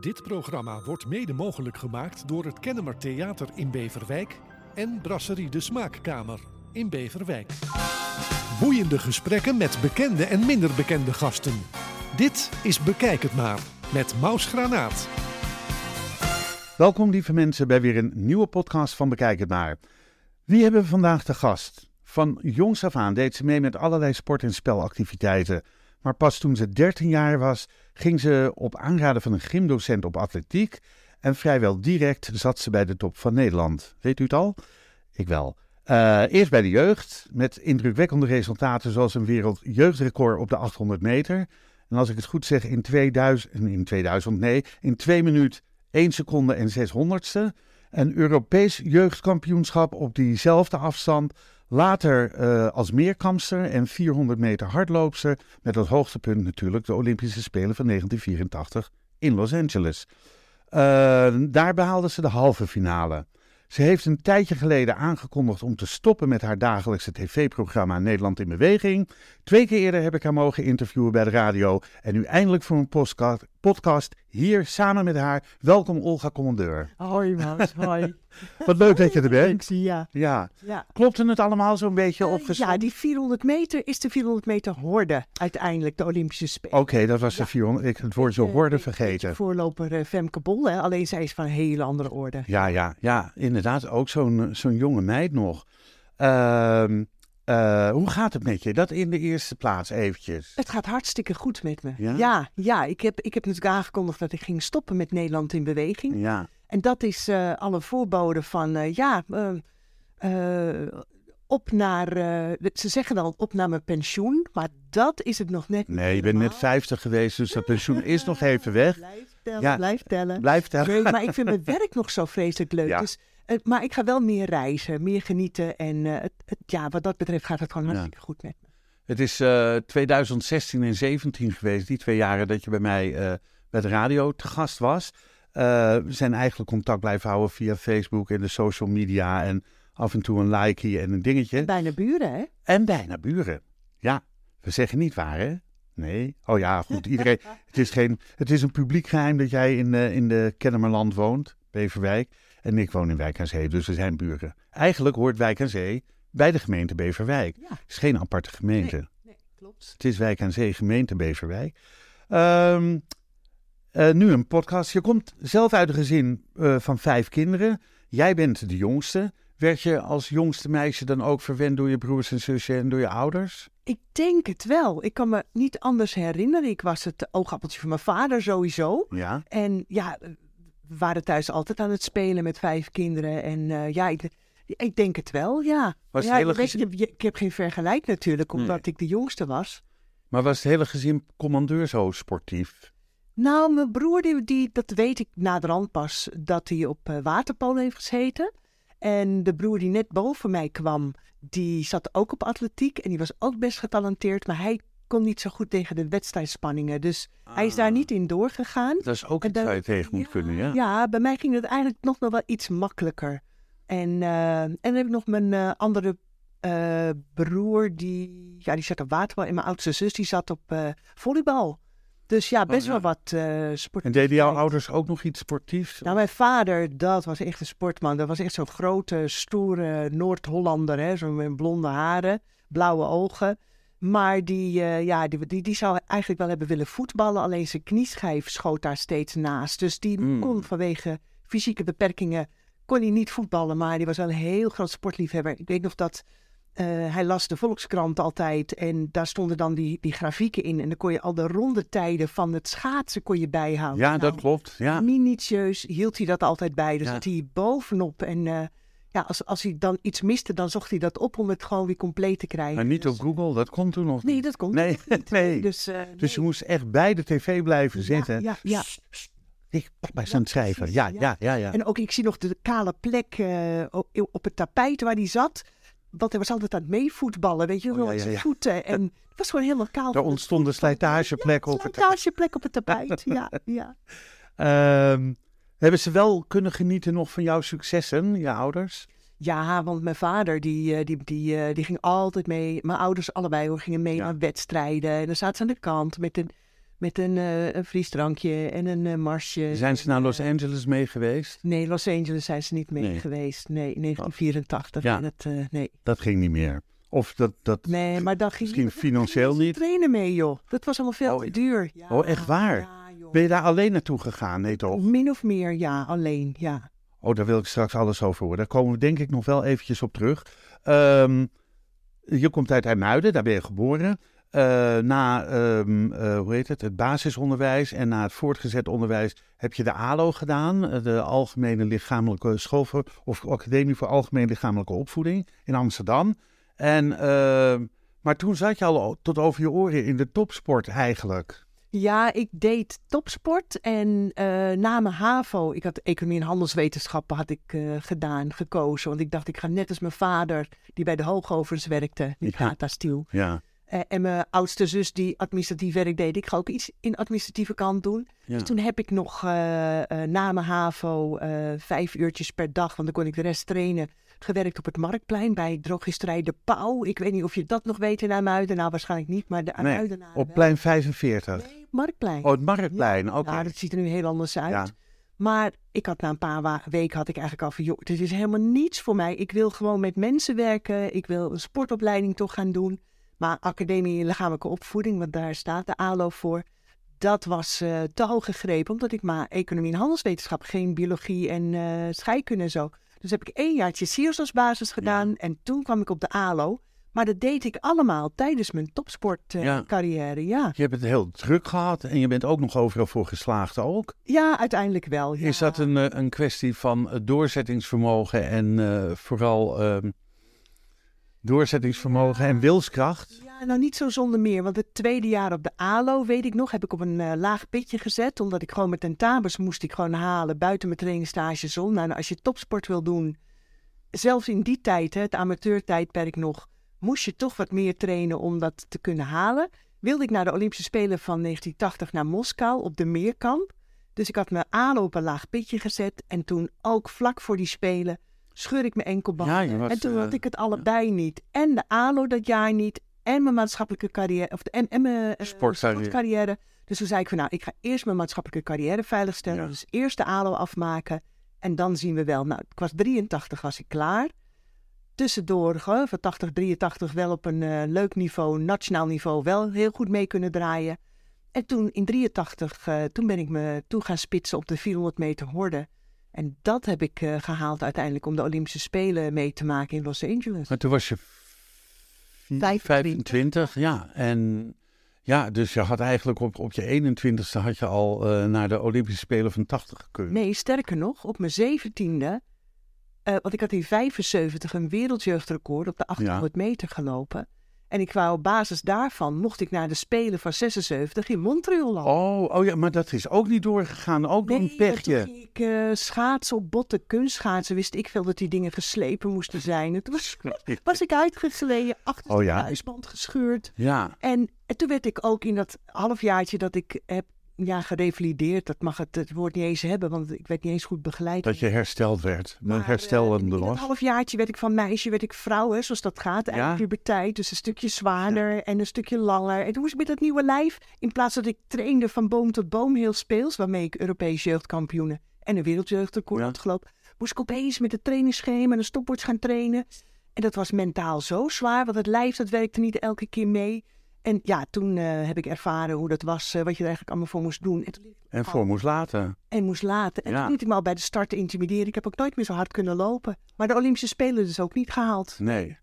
Dit programma wordt mede mogelijk gemaakt door het Kennemer Theater in Beverwijk en Brasserie de Smaakkamer in Beverwijk. Boeiende gesprekken met bekende en minder bekende gasten. Dit is Bekijk het maar met Maus Granaat. Welkom lieve mensen bij weer een nieuwe podcast van Bekijk het maar. Wie hebben we vandaag te gast? Van jongs af aan deed ze mee met allerlei sport- en spelactiviteiten. Maar pas toen ze 13 jaar was, ging ze op aanraden van een gymdocent op atletiek. En vrijwel direct zat ze bij de top van Nederland. Weet u het al? Ik wel. Uh, eerst bij de jeugd, met indrukwekkende resultaten zoals een wereldjeugdrecord op de 800 meter. En als ik het goed zeg, in 2000, in 2000 nee, in 2 minuten 1 seconde en 600ste. Een Europees jeugdkampioenschap op diezelfde afstand. Later uh, als meerkampster en 400 meter hardloopster. Met als hoogtepunt natuurlijk de Olympische Spelen van 1984 in Los Angeles. Uh, daar behaalde ze de halve finale. Ze heeft een tijdje geleden aangekondigd om te stoppen met haar dagelijkse tv-programma Nederland in Beweging. Twee keer eerder heb ik haar mogen interviewen bij de radio. En nu eindelijk voor een podcast hier samen met haar. Welkom Olga Commandeur. Hoi Maus, hoi. Wat leuk dat je er bent. Ja. Ja. ja. Klopte het allemaal zo'n beetje Uh, opgeschreven? ja, die 400 meter is de 400 meter horde uiteindelijk, de Olympische Spelen. Oké, dat was de 400. Ik het woord zo Eh, horde vergeten. Voorloper eh, Femke Bol, hè? alleen zij is van een hele andere orde. Ja, ja, ja, inderdaad. Ook zo'n zo'n jonge meid nog. Ehm, eh, hoe gaat het met je? Dat in de eerste plaats eventjes. Het gaat hartstikke goed met me. Ja? ja, ja, ik, heb, ik heb natuurlijk aangekondigd dat ik ging stoppen met Nederland in beweging. Ja, En dat is eh, alle voorboden van, eh, ja, op naar, ze zeggen dan op naar mijn pensioen, maar dat is het nog net niet nee, je bent net helemaal. 50 geweest, dus dat pensioen is nog even weg. Blijf tellen, Ja. blijf tellen. Blijf. Nee, maar ik vind mijn werk nog zo vreselijk leuk. Ja. Dus, maar ik ga wel meer reizen, meer genieten. En eh, het, het- ja, wat dat betreft gaat het gewoon hartstikke goed met me. Het is eh 2016 en 17 geweest, die twee jaren dat je bij mij eh, bij de radio te gast was. Eh, we zijn eigenlijk contact blijven houden via Facebook en de social media en af en toe een likeie en een dingetje. Bijna buren, hè? En bijna buren. Ja, we zeggen niet waar, hè? Nee. Oh ja, goed. Iedereen. het, is geen, het is een publiek geheim dat jij in, eh, in de Kennemerland woont, Beverwijk. En ik woon in Wijk aan Zee, dus we zijn buren. Eigenlijk hoort Wijk aan Zee bij de gemeente Beverwijk. Ja. Het is geen aparte gemeente. Nee, klopt. Het is Wijk aan Zee, gemeente Beverwijk. Ehm, eh, nu een podcast. Je komt zelf uit een gezin eh, van vijf kinderen. Jij bent de jongste. Werd je als jongste meisje dan ook verwend door je broers en zussen en door je ouders? Ik denk het wel. Ik kan me niet anders herinneren. Ik was het oogappeltje van mijn vader sowieso. Ja. En ja, we waren thuis altijd aan het spelen met vijf kinderen. En eh, ja, ik, ik denk het wel, ja. Was ja hele gezin- je- ik heb geen vergelijk natuurlijk, omdat Nee. ik de jongste was. Maar was het hele gezin commandeur zo sportief? Nou, mijn broer, die, die, dat weet ik naderhand pas, dat hij op eh, waterpolo heeft gezeten. En de broer die net boven mij kwam, die zat ook op atletiek. En die was ook best getalenteerd, maar hij kon niet zo goed tegen de wedstrijdspanningen. Dus hij is daar Ah. niet in doorgegaan. Dat is ook iets waar je tegen moet kunnen, ja. Ja, bij mij ging het eigenlijk nog wel iets makkelijker. En, eh, en dan heb ik nog mijn eh, andere eh, broer, die, ja, die zat op waterbal. En mijn oudste zus, die zat op volleybal. Dus ja, best ja. wel wat sport. En deden jouw ouders ook nog iets sportiefs? Nou, mijn vader, dat was echt een sportman. Dat was echt zo'n grote, stoere Noord-Hollander, hè? Zo met blonde haren, blauwe ogen. Maar die, eh, ja, die, die, die zou eigenlijk wel hebben willen voetballen. Alleen zijn knieschijf schoot daar steeds naast. Dus die Mm. kon vanwege fysieke beperkingen kon hij niet voetballen. Maar die was wel een heel groot sportliefhebber. Ik weet nog dat eh, hij las de Volkskrant altijd. En daar stonden dan die, die grafieken in. En dan kon je al de rondetijden van het schaatsen kon je bijhouden. ja, Nou, dat klopt. Ja. minutieus hield hij dat altijd bij. Dus Ja. zat hij bovenop. En eh, ja, als, als hij dan iets miste, dan zocht hij dat op om het gewoon weer compleet te krijgen. Maar niet Dus- op Google, dat kon toen nog Nee, dat komt Nee, niet. nee. Dus, eh, Dus je moest echt bij de tv blijven zitten. Ja, ja. Sst. Ik het schrijven. precies, Ja, ja. ja, ja, ja. En ook, ik zie nog de kale plek eh, op, het tapijt waar hij zat. Want hij was altijd aan het meevoetballen, weet je, Oh, ja, met ja, zijn ja. voeten. En het was gewoon helemaal kaal. Ontstonden voetballen. slijtageplekken Ja, op het slijtageplek op het tapijt, ja, ja. Ehm, hebben ze wel kunnen genieten nog van jouw successen, je ouders? Ja, want mijn vader die, eh, die, die, eh, die ging altijd mee. Mijn ouders allebei hoor, gingen mee Ja. aan wedstrijden. En dan zaten ze aan de kant met een Met een, uh, een frisdrankje en een uh, marsje. Zijn ze naar Los Angeles mee geweest? Nee, Los Angeles zijn ze niet mee nee. geweest. Nee, 1984. Ja, dat, uh, nee. dat ging niet meer. Of dat, dat nee, maar dan ging misschien financieel niet. trainen mee, joh. Dat was allemaal veel oh, te duur. Ja, oh, echt waar? Ben je daar alleen naartoe gegaan? Nee, toch? Min of meer, ja, alleen, ja. Oh, daar wil ik straks alles over horen. Daar komen we denk ik nog wel eventjes op terug. Um, je komt uit IJmuiden, daar ben je geboren. Uh, na um, uh, hoe heet het, het basisonderwijs en na het voortgezet onderwijs heb je de ALO gedaan, eh, de Algemene Lichamelijke School voor, of Academie voor Algemene Lichamelijke Opvoeding in Amsterdam. En, uh, maar toen zat je al tot over je oren in de topsport eigenlijk. Ja, ik deed topsport en uh, na mijn HAVO, ik had economie en handelswetenschappen had ik uh, gedaan, gekozen. Want ik dacht, ik ga net als mijn vader, die bij de hoogovens werkte, die Ja. Gata Stiel. Ja, Eh, en mijn oudste zus die administratief werk deed. Ik ga ook iets in administratieve kant doen. ja. Dus toen heb ik nog eh, eh, na mijn HAVO eh, vijf uurtjes per dag, want dan kon ik de rest trainen, gewerkt op het Marktplein bij drogisterij De Pauw. Ik weet niet of je dat nog weet in Amuiden. Nou, waarschijnlijk niet, maar de Nee, op plein 45. Nee, Marktplein. Oh, het Marktplein, oké. Ja, dat ziet er nu heel anders uit. Ja. Maar ik had na een paar weken had ik eigenlijk al van, joh, dit is helemaal niets voor mij. Ik wil gewoon met mensen werken. Ik wil een sportopleiding toch gaan doen. Maar Academie Lichamelijke Opvoeding, want daar staat de ALO voor. Dat was eh, te hoog gegrepen, omdat ik maar economie en handelswetenschap, geen biologie en eh, scheikunde en zo. Dus heb ik één jaartje SIOS als basis gedaan en toen kwam ik op de ALO. Maar dat deed ik allemaal tijdens mijn Ja. topsportcarrière, ja. Je hebt het heel druk gehad en je bent ook nog overal voor geslaagd ook. Ja, uiteindelijk wel. Ja. Is dat een, eh, een kwestie van eh, doorzettingsvermogen en eh, vooral ehm, doorzettingsvermogen en wilskracht? Ja, nou niet zo zonder meer. Want het tweede jaar op de ALO, weet ik nog, heb ik op een laag pitje gezet. Omdat ik gewoon mijn tentamens moest ik gewoon halen buiten mijn trainingstages om. Nou, als je topsport wil doen, zelfs in die tijd, hè, het amateurtijdperk nog, moest je toch wat meer trainen om dat te kunnen halen. Wilde ik naar de Olympische Spelen van 1980 naar Moskou op de Meerkamp. Dus ik had mijn ALO op een laag pitje gezet. En toen ook vlak voor die Spelen scheur ik mijn enkelband. Ja, je was, en toen eh, had ik het allebei niet. En de ALO dat jaar niet. En mijn maatschappelijke carrière. Of de, en, en mijn eh, Sportcarrière. sportcarrière. Dus toen zei ik van nou, ik ga eerst mijn maatschappelijke carrière veiligstellen. Ja. Dus eerst de ALO afmaken. En dan zien we wel. Nou, ik was 83 was ik klaar tussendoor van 80, 83 wel op een eh, leuk niveau, nationaal niveau, wel heel goed mee kunnen draaien. En toen in 83, eh, toen ben ik me toe gaan spitsen op de 400 meter horde. En dat heb ik eh, gehaald uiteindelijk om de Olympische Spelen mee te maken in Los Angeles. Maar toen was je 25, ja. En ja, dus je had eigenlijk op, op je 21ste had je al naar de Olympische Spelen van 80 gekund. Nee, sterker nog, op mijn 17e eh, want ik had in 75 een wereldjeugdrecord op de 800 meter gelopen. En ik wou op basis daarvan, mocht ik naar de Spelen van 76 in Montreal lopen. Oh, oh ja, maar dat is ook niet doorgegaan. Ook nee, een pechje. Toen ik uh, schaatsen op botten, kunstschaatsen, wist ik veel dat die dingen geslepen moesten zijn. Het was, was ik uitgesleden, achter oh de huisband gescheurd. Ja. En, en, toen werd ik ook in dat halfjaartje dat ik heb ja, gerevalideerd. Dat mag het, het woord niet eens hebben, want ik werd niet eens goed begeleid. dat je hersteld werd. Maar, een herstelende in dat was. halfjaartje werd ik van meisje, werd ik vrouw, hè, zoals dat gaat. Ja. Puberteit, dus een stukje zwaarder en een stukje langer. En toen moest ik met dat nieuwe lijf, in plaats dat ik trainde van boom tot boom heel speels, waarmee ik Europees jeugdkampioenen en een wereldjeugdrecord Ja. had gelopen, moest ik opeens met het trainingsschema en een stopwatch gaan trainen. En dat was mentaal zo zwaar, want het lijf dat werkte niet elke keer mee. En ja, toen eh, heb ik ervaren hoe dat was, eh, wat je er eigenlijk allemaal voor moest doen. En, toen voor moest laten. en moest laten. En Ja. toen liet ik me al bij de start intimideren. Ik heb ook nooit meer zo hard kunnen lopen. Maar de Olympische Spelen dus ook niet gehaald. Nee.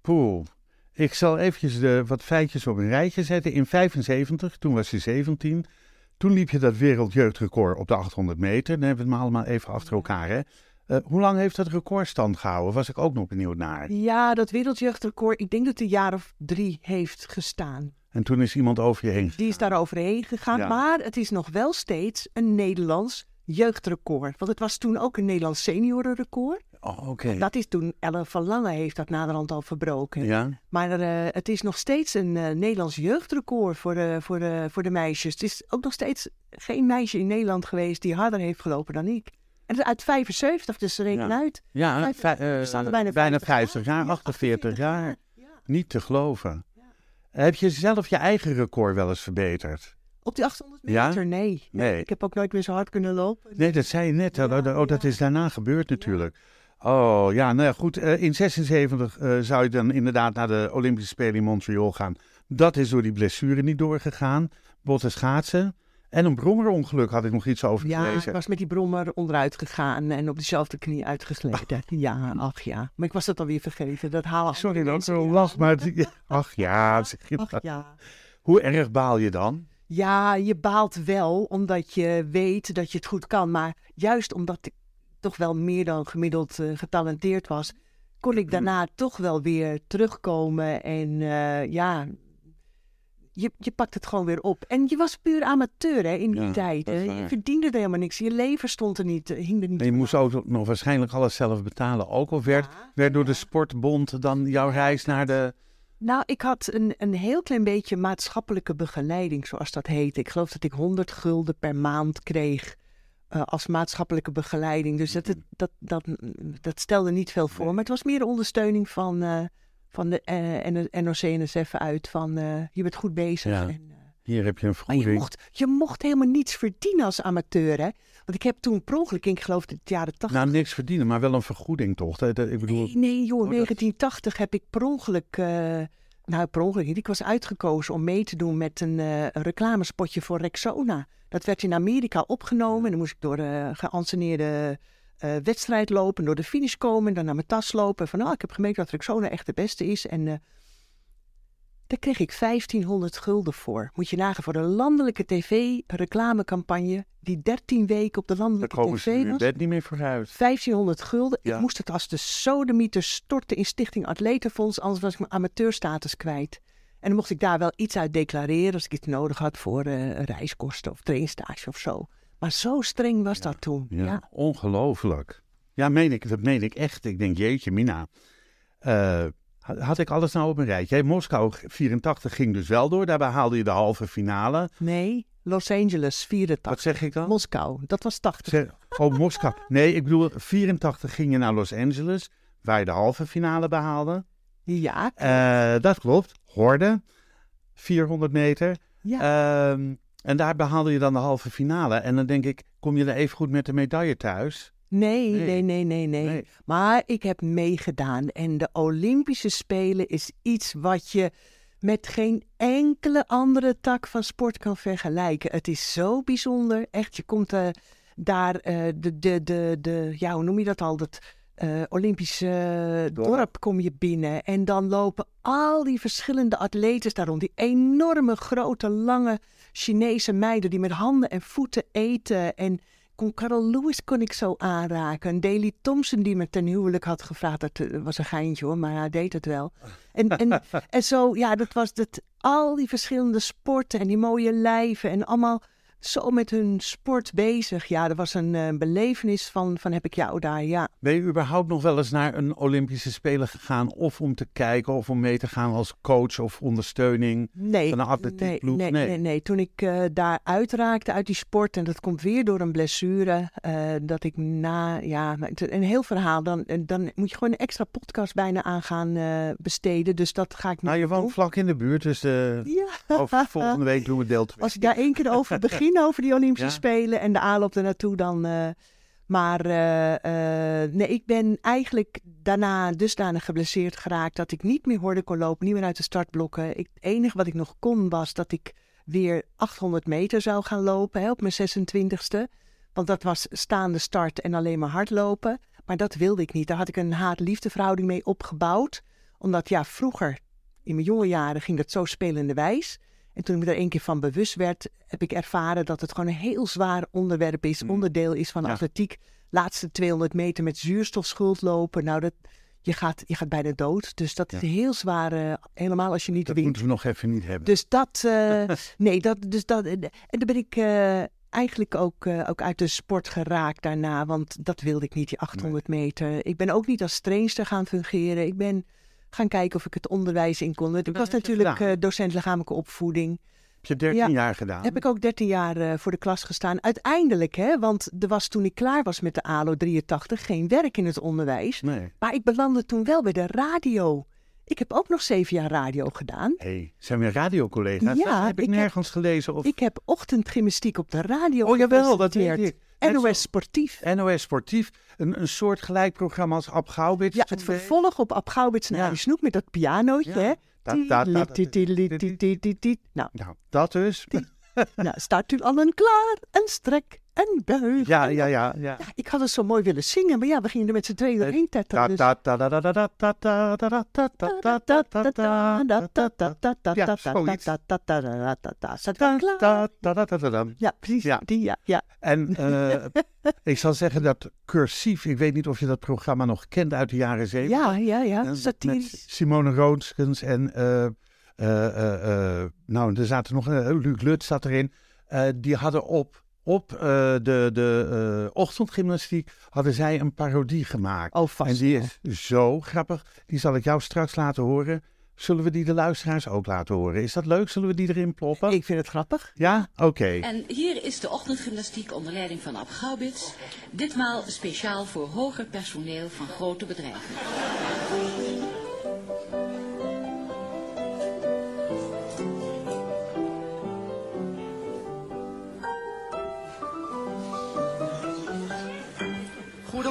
Poeh. Ik zal eventjes de, wat feitjes op een rijtje zetten. In 75, toen was je 17. Toen liep je dat wereldjeugdrecord op de 800 meter. Dan hebben we het maar allemaal even achter elkaar. Hè? Eh, hoe lang heeft dat record stand gehouden? Was ik ook nog benieuwd naar. Ja, dat wereldjeugdrecord, ik denk dat het een jaar of drie heeft gestaan. En toen is iemand over je heen. Die is daar overheen gegaan. Ja. Maar het is nog wel steeds een Nederlands jeugdrecord. Want het was toen ook een Nederlands seniorenrecord. Oh, oké. Dat is toen, Ellen van Lange heeft dat naderhand al verbroken. Ja, Maar eh, het is nog steeds een eh, Nederlands jeugdrecord voor de, voor, de, voor de meisjes. Het is ook nog steeds geen meisje in Nederland geweest die harder heeft gelopen dan ik. En dat is uit 75, dus reken Ja. uit. ja Vijf- vij- eh, bijna bijna 50 50 jaar, Ja, 48 jaar. Ja. Niet te geloven. Heb je zelf je eigen record wel eens verbeterd? Op die 800 Ja? meter? Nee. Nee. Ik heb ook nooit meer zo hard kunnen lopen. Nee, dat zei je net. Oh, dat- is daarna gebeurd natuurlijk. Oh ja, nou ja, goed. eh, in 76 eh, zou je dan inderdaad naar de Olympische Spelen in Montreal gaan. Dat is door die blessure niet doorgegaan. Botten schaatsen. En een brommerongeluk had ik nog iets over Ja, ik gelezen. was met die brommer onderuit gegaan en op dezelfde knie uitgegleden. Ja, ach ja. Maar ik was dat alweer vergeten. Dat halen Sorry dat ik zo ja. lach, maar... het- Ach ja, zeg je Ach ja. hoe erg baal je dan? Ja, je baalt wel omdat je weet dat je het goed kan. Maar juist omdat ik toch wel meer dan gemiddeld eh, getalenteerd was, kon ik daarna toch wel weer terugkomen. En eh, ja, je, je pakt het gewoon weer op. En je was puur amateur hè, in die Ja, tijd. Je verdiende er helemaal niks. Je leven stond er niet, eh, hing er niet En je moest ook nog waarschijnlijk alles zelf betalen. Ook al werd, Ja, werd door de sportbond dan jouw reis naar de... Nou, ik had een, een heel klein beetje maatschappelijke begeleiding, zoals dat heet. Ik geloof dat ik 100 gulden per maand kreeg eh, als maatschappelijke begeleiding. Dus dat, het- dat, dat, dat stelde niet veel voor. Nee. Maar het was meer de ondersteuning van, eh, van de eh, NOC-NSF uit. Van eh, je bent goed bezig. Ja. En, eh, Hier heb je een maar je vergoeding. mocht, je mocht helemaal niets verdienen als amateur, hè? Want ik heb toen per ongeluk, ik geloof de jaren 80... Nou, niks verdienen, maar wel een vergoeding toch? Ik bedoel, Nee, nee joh, dat- 1980 heb ik per ongeluk, nou per ongeluk niet, ik was uitgekozen om mee te doen met een, reclamespotje voor Rexona. Dat werd in Amerika opgenomen en dan moest ik door de geanceneerde eh, wedstrijd lopen, door de finish komen, dan naar mijn tas lopen. Van, oh, ik heb gemerkt dat Rexona echt de beste is en... eh, daar kreeg ik 1500 gulden voor. Moet je nagaan voor een landelijke tv-reclamecampagne die 13 weken op de daar landelijke komen ze tv in was. bed niet meer vooruit. 1500 gulden. Ja. Ik moest het als de sodemieter storten in Stichting Atletenfonds, anders was ik mijn amateurstatus kwijt. En dan mocht ik daar wel iets uit declareren als ik iets nodig had voor eh, reiskosten of trainstage of zo. Maar zo streng was dat toen. Ja, Ja. ongelooflijk. Ja, meen ik, dat meen ik echt. Ik denk, jeetje, Mina. Eh, had, had ik alles nou op een rijtje? Hey, Moskou 84 ging dus wel door. Daarbij haalde je de halve finale. Nee, Los Angeles, 84. Wat zeg ik dan? Moskou, dat was 80. Zeg- oh, Moskou. Nee, ik bedoel, 84 ging je naar Los Angeles, waar je de halve finale behaalde. Ja, Eh, dat klopt. Horde, 400 meter. ja. Ehm, en daar behaalde je dan de halve finale. En dan denk ik, kom je er even goed met de medaille thuis? nee, nee. nee, nee, nee. Maar ik heb meegedaan. En de Olympische Spelen is iets wat je met geen enkele andere tak van sport kan vergelijken. Het is zo bijzonder. Echt, je komt eh, daar, eh, de, de, de, de, ja, hoe noem je dat al? Dat eh, Olympische eh, Dorp. dorp kom je binnen. En dan lopen al die verschillende atleten daar rond. Die enorme, grote, lange Chinese meiden die met handen en voeten eten. En kon Carol Lewis kon ik zo aanraken. En Daley Thompson die me ten huwelijk had gevraagd. Dat eh, was een geintje hoor, maar hij deed het wel. En, en, en zo, ja, dat was het, al die verschillende sporten en die mooie lijven. En allemaal zo met hun sport bezig. Ja, dat was een eh, belevenis van, van heb ik jou daar, ja. Ben je überhaupt nog wel eens naar een Olympische Spelen gegaan? Of om te kijken, of om mee te gaan als coach of ondersteuning? Nee, Van een atletiekploeg? nee, nee, Nee. nee, nee. Toen ik eh, daar uitraakte uit die sport, en dat komt weer door een blessure, eh, dat ik na, ja, een heel verhaal, dan, dan moet je gewoon een extra podcast bijna aan gaan besteden. Dus dat ga ik niet Nou, je woont vlak in de buurt, dus Ja. over, volgende week doen we deel 2. Als ik daar één keer over begin, over die Olympische. Spelen en de aanloop ernaartoe, dan. eh, maar eh, eh, nee, ik ben eigenlijk daarna dusdanig geblesseerd geraakt dat ik niet meer hoorde kon lopen, niet meer uit de startblokken. Ik, het enige wat ik nog kon was dat ik weer 800 meter zou gaan lopen hè, op mijn 26e. Want dat was staande start en alleen maar hardlopen. Maar dat wilde ik niet. Daar had ik een haat-liefde verhouding mee opgebouwd. Omdat ja, vroeger, in mijn jonge jaren, ging dat zo spelende wijs. En toen ik me er één keer van bewust werd, heb ik ervaren dat het gewoon een heel zwaar onderwerp is, Mm. onderdeel is van Ja. atletiek. Laatste 200 meter met zuurstofschuld lopen. Nou, dat, je, gaat, je gaat bijna dood. Dus dat is Ja. heel zwaar, eh, helemaal als je niet Dat wint. moeten we nog even niet hebben. Dus dat, eh, nee, dat, dus dat, en dan ben ik eh, eigenlijk ook, ook uit de sport geraakt daarna, want dat wilde ik niet, die 800 meter. Ik ben ook niet als trainster gaan fungeren. Ik ben gaan kijken of ik het onderwijs in kon. Ik was natuurlijk eh, docent lichamelijke opvoeding. heb je 13 ja. jaar gedaan? Heb ik ook 13 jaar eh, voor de klas gestaan. Uiteindelijk, hè, want er was toen ik klaar was met de ALO 83 geen werk in het onderwijs. Nee. Maar ik belandde toen wel bij de radio. Ik heb ook nog zeven jaar radio gedaan. hey, zijn we radiocollega's? Ja, dat heb ik, ik heb- nergens gelezen. Of... Ik heb ochtendgymnastiek op de radio Oh jawel, dat weet ik. NOS Sportief. NOS Sportief, een, een soort gelijk programma als Ab. Ja, het vervolg op Ab Gauwits naar Ja. Snoek met dat pianootje, hè? Nou, Nou, dat dus nou, staat u allen klaar en strek en buig. Ja, ja, ja, ja, Ik had het zo mooi willen zingen, maar ja, we gingen er met z'n tweeën doorheen tetteren. Ja, precies. Die, ja. En ik zal zeggen dat Cursief, ik weet niet of je dat programma nog kent uit de jaren zeventig. Ja, ja, ja. Satirisch. Simone Roodskens en nou, er zaten nog, eh, Luc Lut zat erin. Eh, die hadden op, op eh, de, de eh, ochtendgymnastiek hadden zij een parodie gemaakt. Oh, vast. en die is zo grappig. Die zal ik jou straks laten horen. Zullen we die de luisteraars ook laten horen? Is dat leuk? Zullen we die erin ploppen? Ik vind het grappig. Ja? Oké. En hier is de ochtendgymnastiek onder leiding van Ab Gaubits. Ditmaal speciaal voor hoger personeel van grote bedrijven.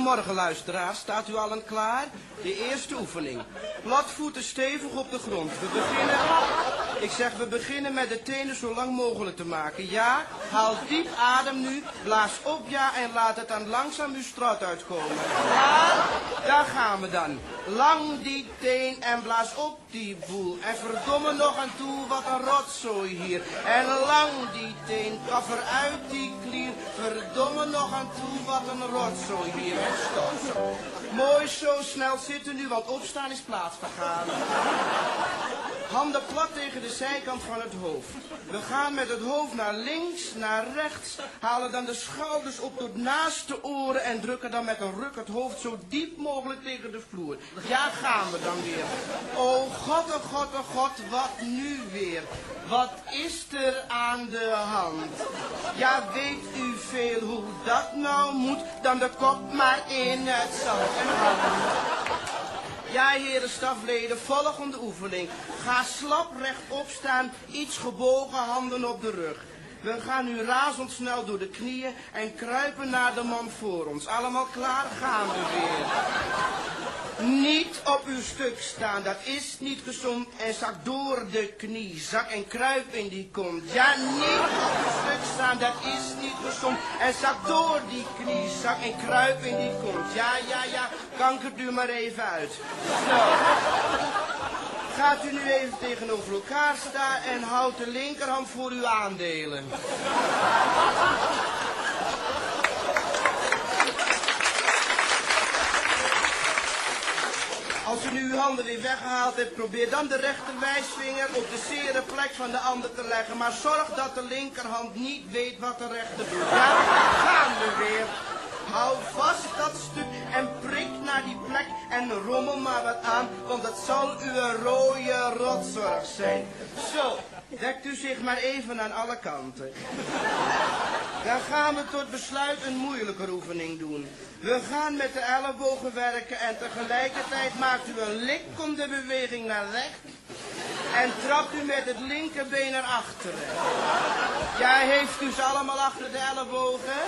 Goedemorgen luisteraars, staat u allen klaar? De eerste oefening. Platvoeten stevig op de grond. We beginnen... Ik zeg, we beginnen met de tenen zo lang mogelijk te maken. Ja, haal diep adem nu, blaas op ja en laat het dan langzaam uw straat uitkomen. Daar gaan we dan. Lang die teen en blaas op die boel. En verdomme nog aan toe, wat een rotzooi hier. En lang die teen, kaf eruit die klier. Verdomme nog aan toe, wat een rotzooi hier. Zo. Mooi zo snel zitten nu, want opstaan is plaatsvergaan. Handen plat tegen de zijkant van het hoofd. We gaan met het hoofd naar links, naar rechts, halen dan de schouders op tot naast de oren en drukken dan met een ruk het hoofd zo diep mogelijk tegen de vloer. Ja, gaan we dan weer. Oh god, oh god, oh god, wat nu weer? Wat is er aan de hand? Ja, weet u veel hoe dat nou moet? Dan de kop maar in het zand en. Ja, heren stafleden, volgende oefening. Ga slap rechtop staan, iets gebogen, handen op de rug. We gaan nu razendsnel door de knieën en kruipen naar de man voor ons. Allemaal klaar, gaan we weer. Niet op uw stuk staan, dat is niet gezond. En zak door de knie, zak en kruip in die kont. Ja, niet op uw stuk staan, dat is niet gezond. En zak door die knie, zak en kruip in die kont. Ja, ja, ja, kankert u maar even uit. Zo. Gaat u nu even tegenover elkaar staan en houdt de linkerhand voor uw aandelen. Als u nu uw handen weer weggehaald hebt, probeer dan de rechterwijsvinger op de zere plek van de ander te leggen. Maar zorg dat de linkerhand niet weet wat de rechter doet. Ja, gaan we weer. Hou vast dat stuk en prik naar die plek en rommel maar wat aan, want het zal uw rode rotzorg zijn. Zo, dekt u zich maar even aan alle kanten. Dan gaan we tot besluit een moeilijke oefening doen. We gaan met de ellebogen werken en tegelijkertijd maakt u een likkende beweging naar rechts. En trapt u met het linkerbeen naar achteren. Ja, heeft u ze allemaal achter de ellebogen?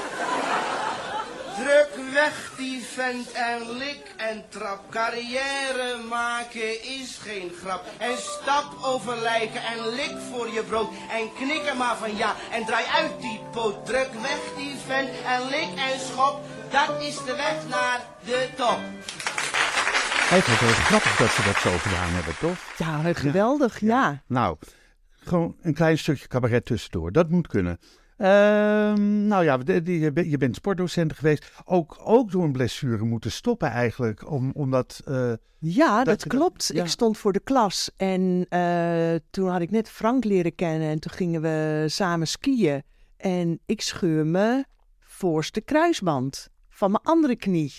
Druk weg die vent en lik en trap. Carrière maken is geen grap. En stap over lijken en lik voor je brood. En knik er maar van ja en draai uit die poot. Druk weg die vent en lik en schop. Dat is de weg naar de top. Eigenlijk heel grappig dat ze dat zo gedaan hebben, toch? Ja, geweldig, ja. Nou, gewoon een klein stukje cabaret tussendoor. Dat moet kunnen. Ehm, nou ja, de- die- je bent- sportdocent geweest. Ook, ook door een blessure moeten stoppen eigenlijk. Om, omdat, eh, Ja, Dat dat, je dat- klopt. ja. Ik stond voor de klas en eh, toen had ik net Frank leren kennen en toen gingen we samen skiën. En ik scheur me voorste kruisband van mijn andere knie.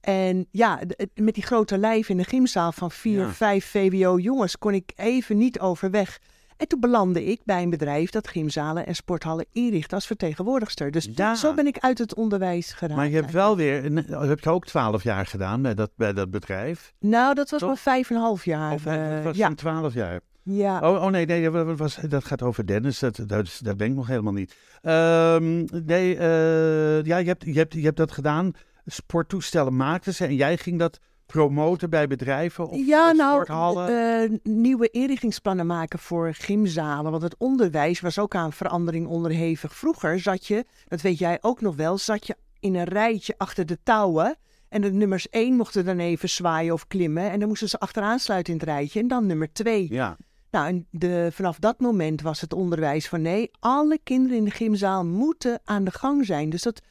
En ja, met die grote lijf in de gymzaal van vier, Ja. vijf VWO jongens kon ik even niet overweg. En toen belandde ik bij een bedrijf dat gymzalen en sporthallen inricht als vertegenwoordigster. Dus Ja. zo ben ik uit het onderwijs geraakt. Maar je hebt wel weer, een- heb je ook twaalf jaar gedaan bij dat, bij dat bedrijf? Nou, dat was Toch? maar vijf en een half jaar. Of eh, eh, was ja, het twaalf jaar? ja. Oh, oh nee, nee dat, was, dat gaat over Dennis. Dat, dat, ben ik nog helemaal niet. Ehm, nee, eh, ja, je hebt, je, hebt, je hebt dat gedaan. Sporttoestellen maakten ze en jij ging dat promoten bij bedrijven of ja, eh, nou, sporthallen? eh, nieuwe inrichtingsplannen maken voor gymzalen. Want het onderwijs was ook aan verandering onderhevig. Vroeger zat je, dat weet jij ook nog wel, zat je in een rijtje achter de touwen. En de nummers één mochten dan even zwaaien of klimmen. En dan moesten ze achteraan sluiten in het rijtje. En dan nummer twee. ja, Nou, en de, vanaf dat moment was het onderwijs van nee, alle kinderen in de gymzaal moeten aan de gang zijn. Dus dat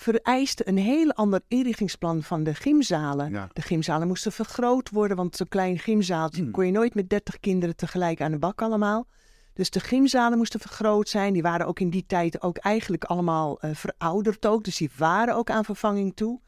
vereiste een heel ander inrichtingsplan van de gymzalen. Ja. De gymzalen moesten vergroot worden, want zo'n klein gymzaaltje Hmm. kon je nooit met 30 kinderen tegelijk aan de bak allemaal. Dus de gymzalen moesten vergroot zijn. Die waren ook in die tijd ook eigenlijk allemaal eh, verouderd ook. Dus die waren ook aan vervanging toe.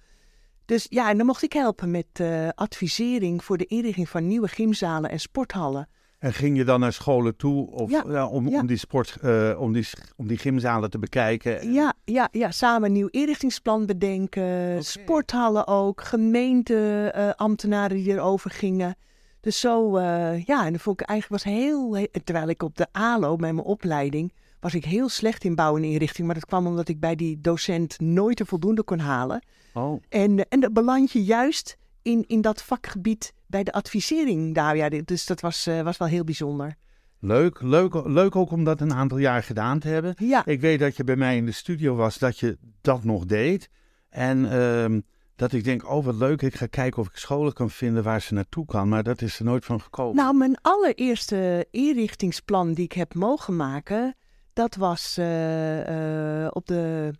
Dus ja, en dan mocht ik helpen met eh, advisering voor de inrichting van nieuwe gymzalen en sporthallen. En ging je dan naar scholen toe of, Ja, om, ja. om die sport, eh, om, die, om die gymzalen te bekijken? Ja, ja, ja, samen een nieuw inrichtingsplan bedenken. Sporthallen ook. Gemeenteambtenaren die erover gingen. Dus zo, eh, ja, en dat vond ik eigenlijk was heel, he- Terwijl ik op de ALO met mijn opleiding. was ik heel slecht in bouw en inrichting. Maar dat kwam omdat ik bij die docent nooit er voldoende kon halen. Oh, En, eh, en dat beland je juist in, in dat vakgebied bij de advisering daar. Ja, dus dat was, eh, was wel heel bijzonder. leuk, leuk, leuk ook om dat een aantal jaar gedaan te hebben. Ja, Ik weet dat je bij mij in de studio was, dat je dat nog deed. En ehm, dat ik denk, oh wat leuk, ik ga kijken of ik scholen kan vinden waar ze naartoe kan. Maar dat is er nooit van gekomen. Nou, mijn allereerste inrichtingsplan die ik heb mogen maken, dat was eh, eh, op de,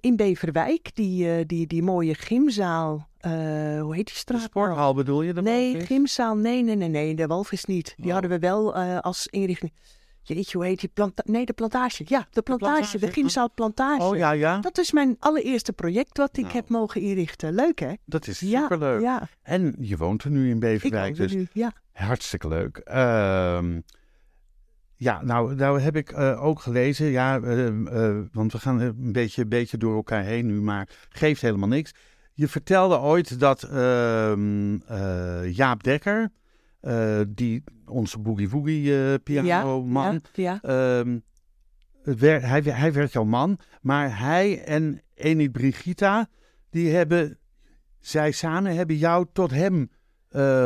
in- Beverwijk, die, die, die mooie gymzaal. Eh, hoe heet die de straat? sporthal bedoel je? de Nee, Walvis? gymzaal, nee, nee, nee, nee, de Walvis niet. Die Oh. hadden we wel eh, als inrichting. Jeetje, hoe heet die planta Nee, de plantage. Ja, de plantage, plantage, de ja. gymzaal plantage. Oh ja, ja. Dat is mijn allereerste project wat ik Nou. heb mogen inrichten. Leuk, hè? Dat is Ja, superleuk. ja. En je woont er nu in Ik Beverwijk, woon er dus nu, ja. hartstikke leuk. Ehm, ja, nou, nou heb ik eh, ook gelezen, ja, eh, eh, want we gaan een beetje, beetje door elkaar heen nu, maar geeft helemaal niks. Je vertelde ooit dat ehm, eh, Jaap Dekker, eh, die onze boogie woogie eh piano man, Ja, ja. Ehm, wer- hij, hij werd jouw man, maar hij en Enid Brigitta, die hebben, zij samen hebben jou tot hem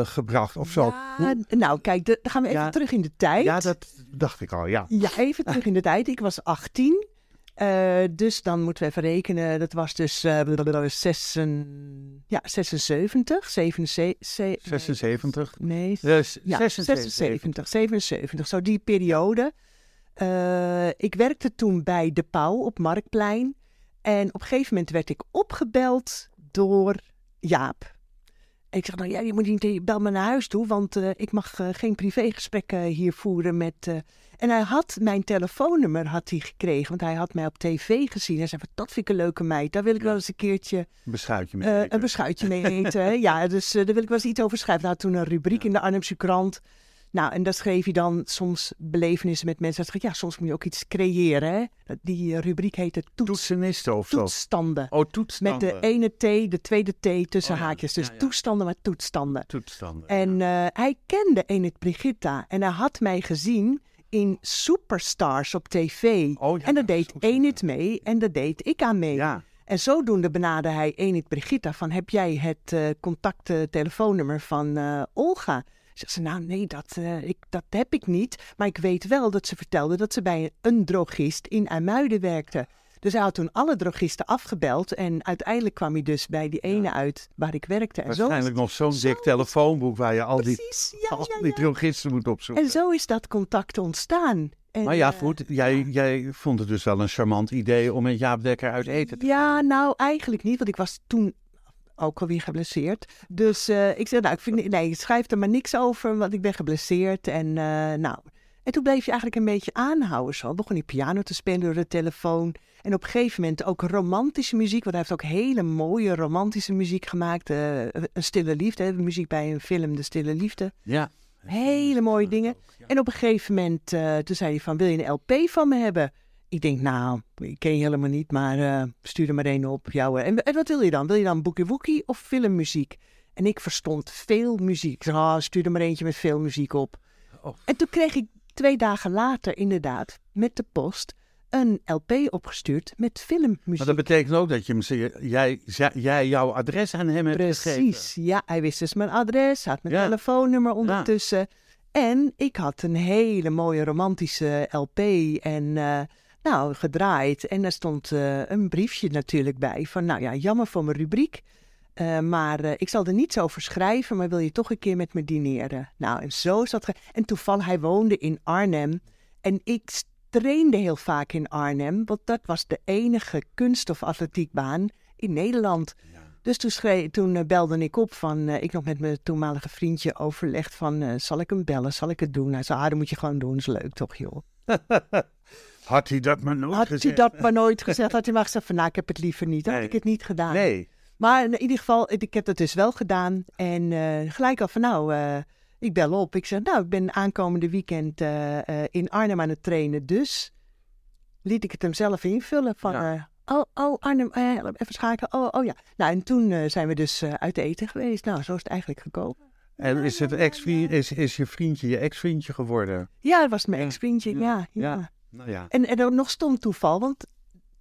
gebracht of zo. Ja, nou, kijk, dan gaan we even Ja. terug in de tijd. Ja, dat dacht ik al, ja. Ja, even terug in de tijd. Ik was 18. Eh, dus dan moeten we even rekenen. Dat was dus eh, blablabla, zessen- ja, 76, 77. 76. Nee, Dus ja, 76. 76, 77. Zo die periode. Eh, ik werkte toen bij De Pauw op Marktplein. En op een gegeven moment werd ik opgebeld door Jaap. En ik zeg, nou ja, je moet niet, bel me naar huis toe, want eh, ik mag eh, geen privégesprekken hier voeren met... En hij had mijn telefoonnummer had hij gekregen, want hij had mij op tv gezien. Hij zei, van, dat vind ik een leuke meid, daar wil ik wel eens een keertje Beschuitje mee. eh, een beschuitje mee eten. ja, dus eh, daar wil ik wel eens iets over schrijven. Nou, toen een rubriek in de Arnhemse krant. Nou, en daar schreef hij dan soms belevenissen met mensen. Hij zegt, ja, soms moet je ook iets creëren. Hè? Die eh, rubriek heette toets, Toetsenisten of toetsstanden. Oh, toetsstanden. Met de ene T, de tweede T tussen Oh ja, haakjes. Dus ja, ja. toestanden met toetsstanden. Toetsstanden. En hij kende Enid Brigitta. En hij had mij gezien in Superstars op tv. Oh ja, en daar deed Enid mee en daar deed ik aan mee. Ja, En zodoende benaderde hij Enid Brigitta van heb jij het eh contact eh, telefoonnummer van eh, Olga? Zegt ze, nou nee, dat, eh, ik, dat heb ik niet. Maar ik weet wel dat ze vertelde dat ze bij een drogist in IJmuiden werkte. Dus hij had toen alle drogisten afgebeld. En uiteindelijk kwam hij dus bij die ene uit waar ik werkte. En zo waarschijnlijk nog zo'n dik telefoonboek waar je al die, ja, al ja, die drogisten moet opzoeken. En zo is dat contact ontstaan. En, Maar ja, eh, goed, jij, jij vond het dus wel een charmant idee om met Jaap Dekker uit eten te Ja, nou eigenlijk niet, want ik was toen ook alweer geblesseerd. Dus eh, ik zei, nou, ik vind, nee, schrijf er maar niks over, want ik ben geblesseerd. En eh, nou, en toen bleef je eigenlijk een beetje aanhouden zo. Begon hij piano te spelen door de telefoon. En op een gegeven moment ook romantische muziek, want hij heeft ook hele mooie romantische muziek gemaakt. eh, een stille liefde, hè, muziek bij een film, De Stille Liefde. Ja, Hele mooie dingen. En op een gegeven moment, eh, toen zei hij van, wil je een LP van me hebben? Ik denk, nou, ik ken je helemaal niet, maar eh, stuur er maar één op. Jou, en, en wat wil je dan? Wil je dan Boogie Woogie of filmmuziek? En ik verstond veel muziek. Ik zei, ah, stuur er maar eentje met veel muziek op. Oh. En toen kreeg ik twee dagen later inderdaad met de post een LP opgestuurd met filmmuziek. Maar dat betekent ook dat je hem, jij, jij, jouw adres aan hem hebt gegeven. Precies, ja. Hij wist dus mijn adres, had mijn Ja. telefoonnummer ondertussen. En ik had een hele mooie romantische LP en eh, nou, gedraaid. En daar stond eh, een briefje natuurlijk bij van, nou ja, jammer voor mijn rubriek. Eh, maar eh, ik zal er niets over schrijven, maar wil je toch een keer met me dineren? Nou, en zo is dat. En toevallig, hij woonde in Arnhem. En ik trainde heel vaak in Arnhem, want dat was de enige kunst- of atletiekbaan in Nederland. Dus toen, schreef, toen eh, belde ik op van, ik nog met mijn toenmalige vriendje overlegd van, zal ik hem bellen, zal ik het doen? Hij zei, ah, dat moet je gewoon doen, is leuk toch joh. Had hij dat maar nooit Had gezegd? hij dat maar nooit gezegd, had hij maar gezegd van, nou, ik heb het liever niet. Had Nee. ik het niet gedaan. Nee. Maar in ieder geval, ik heb het dus wel gedaan. En eh, gelijk al van, nou, eh, ik bel op. Ik zeg, nou, ik ben aankomende weekend eh, eh, in Arnhem aan het trainen. Dus liet ik het hem zelf invullen van, Ja. eh, oh, oh, Arnhem, even schakelen. Oh, oh ja. Nou, en toen zijn we dus eh, uit eten geweest. Nou, zo is het eigenlijk gekomen. En is, het ex is, is je vriendje je ex-vriendje geworden? Ja, dat was mijn Ja. ex-vriendje, ja. ja, Ja. Nou ja. En, en ook nog stom toeval, want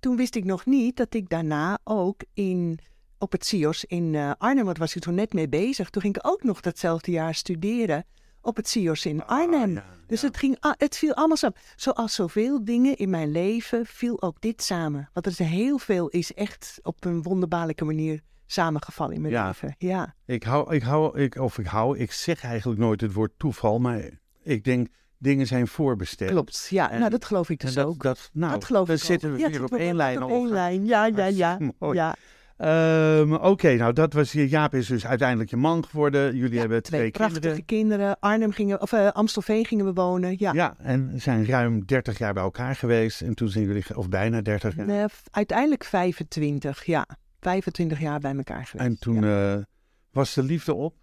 toen wist ik nog niet dat ik daarna ook in, op het CIOS in eh, Arnhem, want was ik toen net mee bezig. Toen ging ik ook nog datzelfde jaar studeren op het CIOS in Arnhem. Ah, ja, dus ja. het, ging, het viel allemaal samen. Zoals zoveel dingen in mijn leven viel ook dit samen. Want er is heel veel is echt op een wonderbaarlijke manier samengevallen in mijn Ja. leven. Ja, Ik hou, ik hou, ik, of ik hou, ik zeg eigenlijk nooit het woord toeval, maar ik denk dingen zijn voorbestemd. klopt. Ja, En- nou dat geloof ik dus dat, ook. dat, nou, dat geloof dan ik ook. zitten we weer op één lijn. Op één lijn, ja, ja, ja. Mooi. ja. Ehm, Oké, nou dat was je. Jaap is dus uiteindelijk je man geworden. Jullie Ja, hebben twee, prachtige kinderen. kinderen. Arnhem gingen, of eh, Amstelveen gingen we wonen. Ja, Ja, en zijn ruim 30 jaar bij elkaar geweest. En toen zijn jullie, of bijna 30 jaar. Nee, f- uiteindelijk 25, ja. 25 jaar bij elkaar geweest. En toen ja. eh, was de liefde op.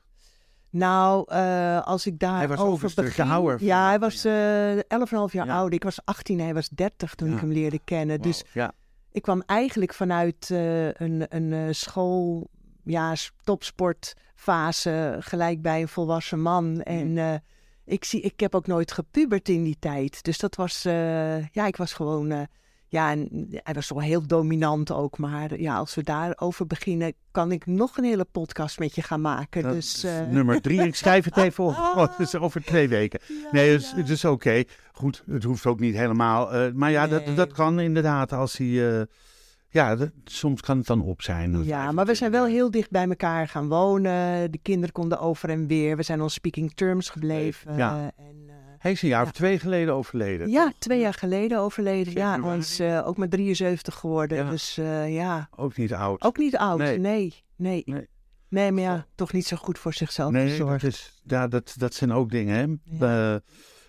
Nou, eh, als ik Hij was stukje begin... ouder. Ja, hij was eh 11,5 jaar Ja. ouder. Ik was 18, hij was 30 toen Ja. ik hem leerde kennen. Dus ja. Ik kwam eigenlijk vanuit eh, een, een eh, school, ja, topsportfase, gelijk bij een volwassen man. En eh, ik, zie, ik heb ook nooit gepubert in die tijd. Dus dat was, ja, ik was gewoon, ja, en hij was wel heel dominant ook. Maar ja, als we daarover beginnen, kan ik nog een hele podcast met je gaan maken. Dat dus, is eh, nummer drie. Ik schrijf het even op. Oh, het is over twee weken. Nee, het is, het is oké. Goed, het hoeft ook niet helemaal. eh, maar ja, Nee. dat, dat kan inderdaad als hij... eh, ja, dat- soms kan het dan op zijn. Ja, maar we zijn wel 25 heel dicht bij elkaar gaan wonen. De kinderen konden over en weer. We zijn on speaking terms gebleven. Ja. En, Hij is een jaar Ja. of twee geleden overleden. ja, twee jaar geleden overleden. Ja, Februari. hij is eh, ook maar 73 geworden. Ja. Dus eh, ja, Ook niet oud. ook niet oud. Nee. Nee, nee. nee. Nee. maar ja, toch niet zo goed voor zichzelf nee, gezorgd. dat, is, ja, dat, dat zijn ook dingen. Hè? Ja. Eh,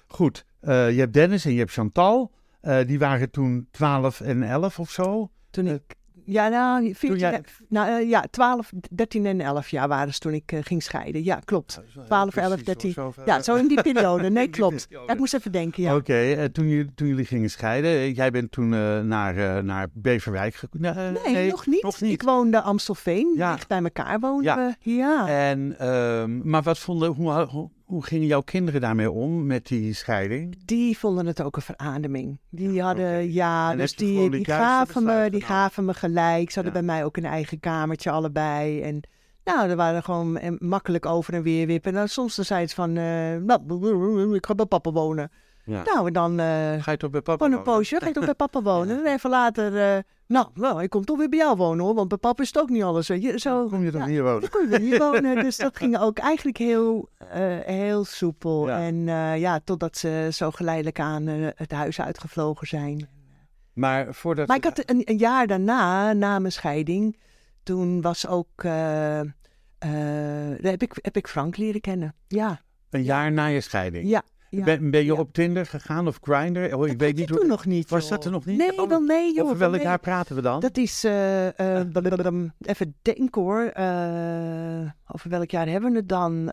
goed, eh, je hebt Dennis en je hebt Chantal. Eh, die waren toen 12 en 11 of zo. Toen ik... Ja, nou, 14, jij- nou eh, ja, 12, 13 en 11 jaar waren ze toen ik eh, ging scheiden. Ja, klopt. 12, 11, 13. Ja, zo in die periode. Nee, klopt. Ja, ik moest even denken, ja. Oké, eh, toen, jullie- toen jullie gingen scheiden, eh, jij bent toen eh, naar, eh, naar Beverwijk gekomen. Nee, nog, niet. nog niet. Ik woonde Amstelveen. Ja. Dicht bij elkaar woonden Ja. we. Ja. En, ehm, maar wat vonden, hoe, hoe, hoe gingen jouw kinderen daarmee om met die scheiding? Die vonden het ook een verademing. Die hadden, ja, En dus die, die gaven me, die gaven me gelijk. Ze hadden Ja. bij mij ook een eigen kamertje allebei. En nou, er waren gewoon eh, makkelijk over en weer wippen. Nou, soms dan zei het van, nou, ik ga bij papa wonen. Ja. Nou, en dan eh Ga je toch bij papa gewoon een wonen? poosje, ga ik toch bij papa wonen. En even later, eh, nou, nou, ik kom toch weer bij jou wonen hoor, want bij papa is het ook niet alles. Je. Zo, Kom je dan hier wonen? Dan kon je hier wonen. Dus dat ging ook eigenlijk heel, eh, heel soepel. En ja, totdat ze zo geleidelijk aan het huis uitgevlogen zijn. Maar voordat... Maar ik had een, een jaar daarna, na mijn scheiding, toen was ook. heb ik, heb ik Frank leren kennen. Ja, Een jaar na je scheiding. ja. Ja. Ben, ben je Ja. op Tinder gegaan of Grindr? Oh, ik weet niet hoe... nog niet. Was joh. dat er nog niet? Nee, Oh, wel nee, joh. Over wel welk nee. jaar praten we dan? Dat is, eh, blablabla, even denken hoor. Eh, over welk jaar hebben we het dan?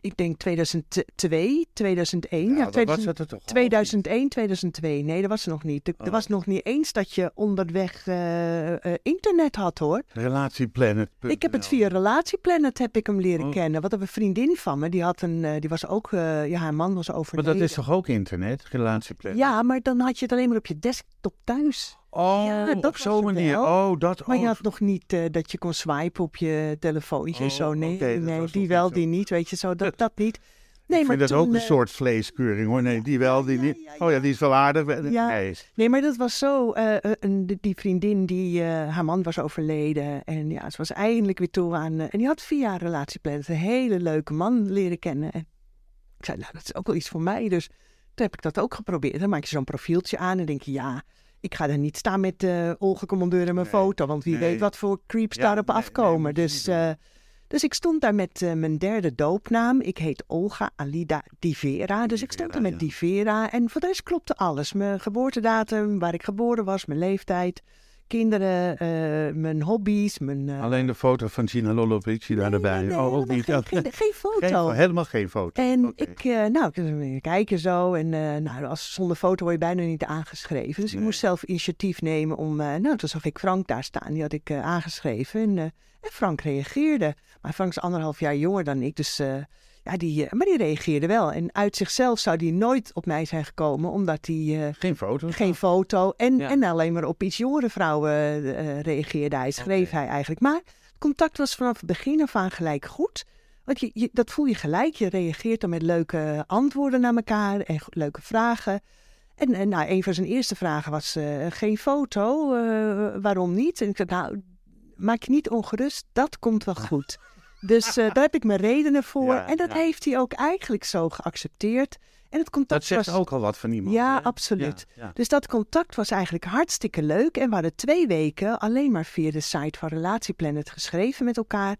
Ik denk 2002, 2001. Ja, dat 2000 was het er toch al? 2001, 2002. Nee, dat was er nog niet. Er, Oh. was nog niet eens dat je onderweg eh, eh, internet had, hoor. Relatieplanet. Ik heb het via Relatieplanet heb ik hem leren Oh. kennen. Want een vriendin van me, die had een, eh, die was ook, ja, haar man was Maar overleden. dat is toch ook internet? Relatieplanet? Ja, maar dan had je het alleen maar op je desktop thuis. Oh, Ja, op zo'n manier. Oh, dat Maar je had nog niet eh, dat je kon swipen op je telefoontje en Oh, zo. Nee, nee die wel, die niet. Weet je zo, dat, dat niet. Nee, ik maar vind dat ook een eh, soort vleeskeuring hoor. Nee, die wel, die niet. ja, Oh ja, die is wel aardig. Ja. Nee. Nee, maar dat was zo. eh, een- die- vriendin, die, haar man was overleden. En ja, ze was eindelijk weer toe aan. en die had via Relatieplanet een hele leuke man leren kennen. En ik zei, nou, dat is ook wel iets voor mij. Dus toen heb ik dat ook geprobeerd. Dan maak je zo'n profieltje aan en denk je, ja, ik ga er niet staan met eh Olga Commandeur en mijn Nee, foto. Want wie nee. weet wat voor creeps Ja, daarop nee, afkomen. dus, eh, dus ik stond daar met eh, mijn derde doopnaam. Ik heet Olga Alida Divera. Dus ik stond er met ja. Divera. En voor de rest klopte alles. Mijn geboortedatum, waar ik geboren was, mijn leeftijd, kinderen, eh, mijn hobby's, mijn... eh, Alleen de foto van Gina Lollovici daar nee, erbij. nee, oh, ook niet. Geen, geen, geen foto. geen- helemaal geen foto. En ik, eh, nou, ik kijken zo. En nou, als, zonder foto word je bijna niet aangeschreven. Dus ik moest zelf initiatief nemen om... nou, toen zag ik Frank daar staan. Die had ik aangeschreven. En, en Frank reageerde. Maar Frank is anderhalf jaar jonger dan ik. Dus ja, die, eh, maar die reageerde wel. En uit zichzelf zou die nooit op mij zijn gekomen. Omdat hij... eh, Geen foto. geen foto. En, Ja. en alleen maar op iets jongere vrouwen eh, reageerde hij, schreef hij eigenlijk. Maar het contact was vanaf het begin af aan gelijk goed. Want je, je- dat voel je gelijk. Je reageert dan met leuke antwoorden naar elkaar en leuke vragen. En, en nou, een van zijn eerste vragen was: geen foto, waarom niet? En ik zei: Nou, maak je niet ongerust, dat komt wel goed. Dus eh, daar heb ik mijn redenen voor. Ja, en dat ja. heeft hij ook eigenlijk zo geaccepteerd. En het contact Dat zegt was ook al wat van iemand. Ja, hè? absoluut. Ja, dus dat contact was eigenlijk hartstikke leuk. En we hadden twee weken alleen maar via de site van Relatieplanet geschreven met elkaar.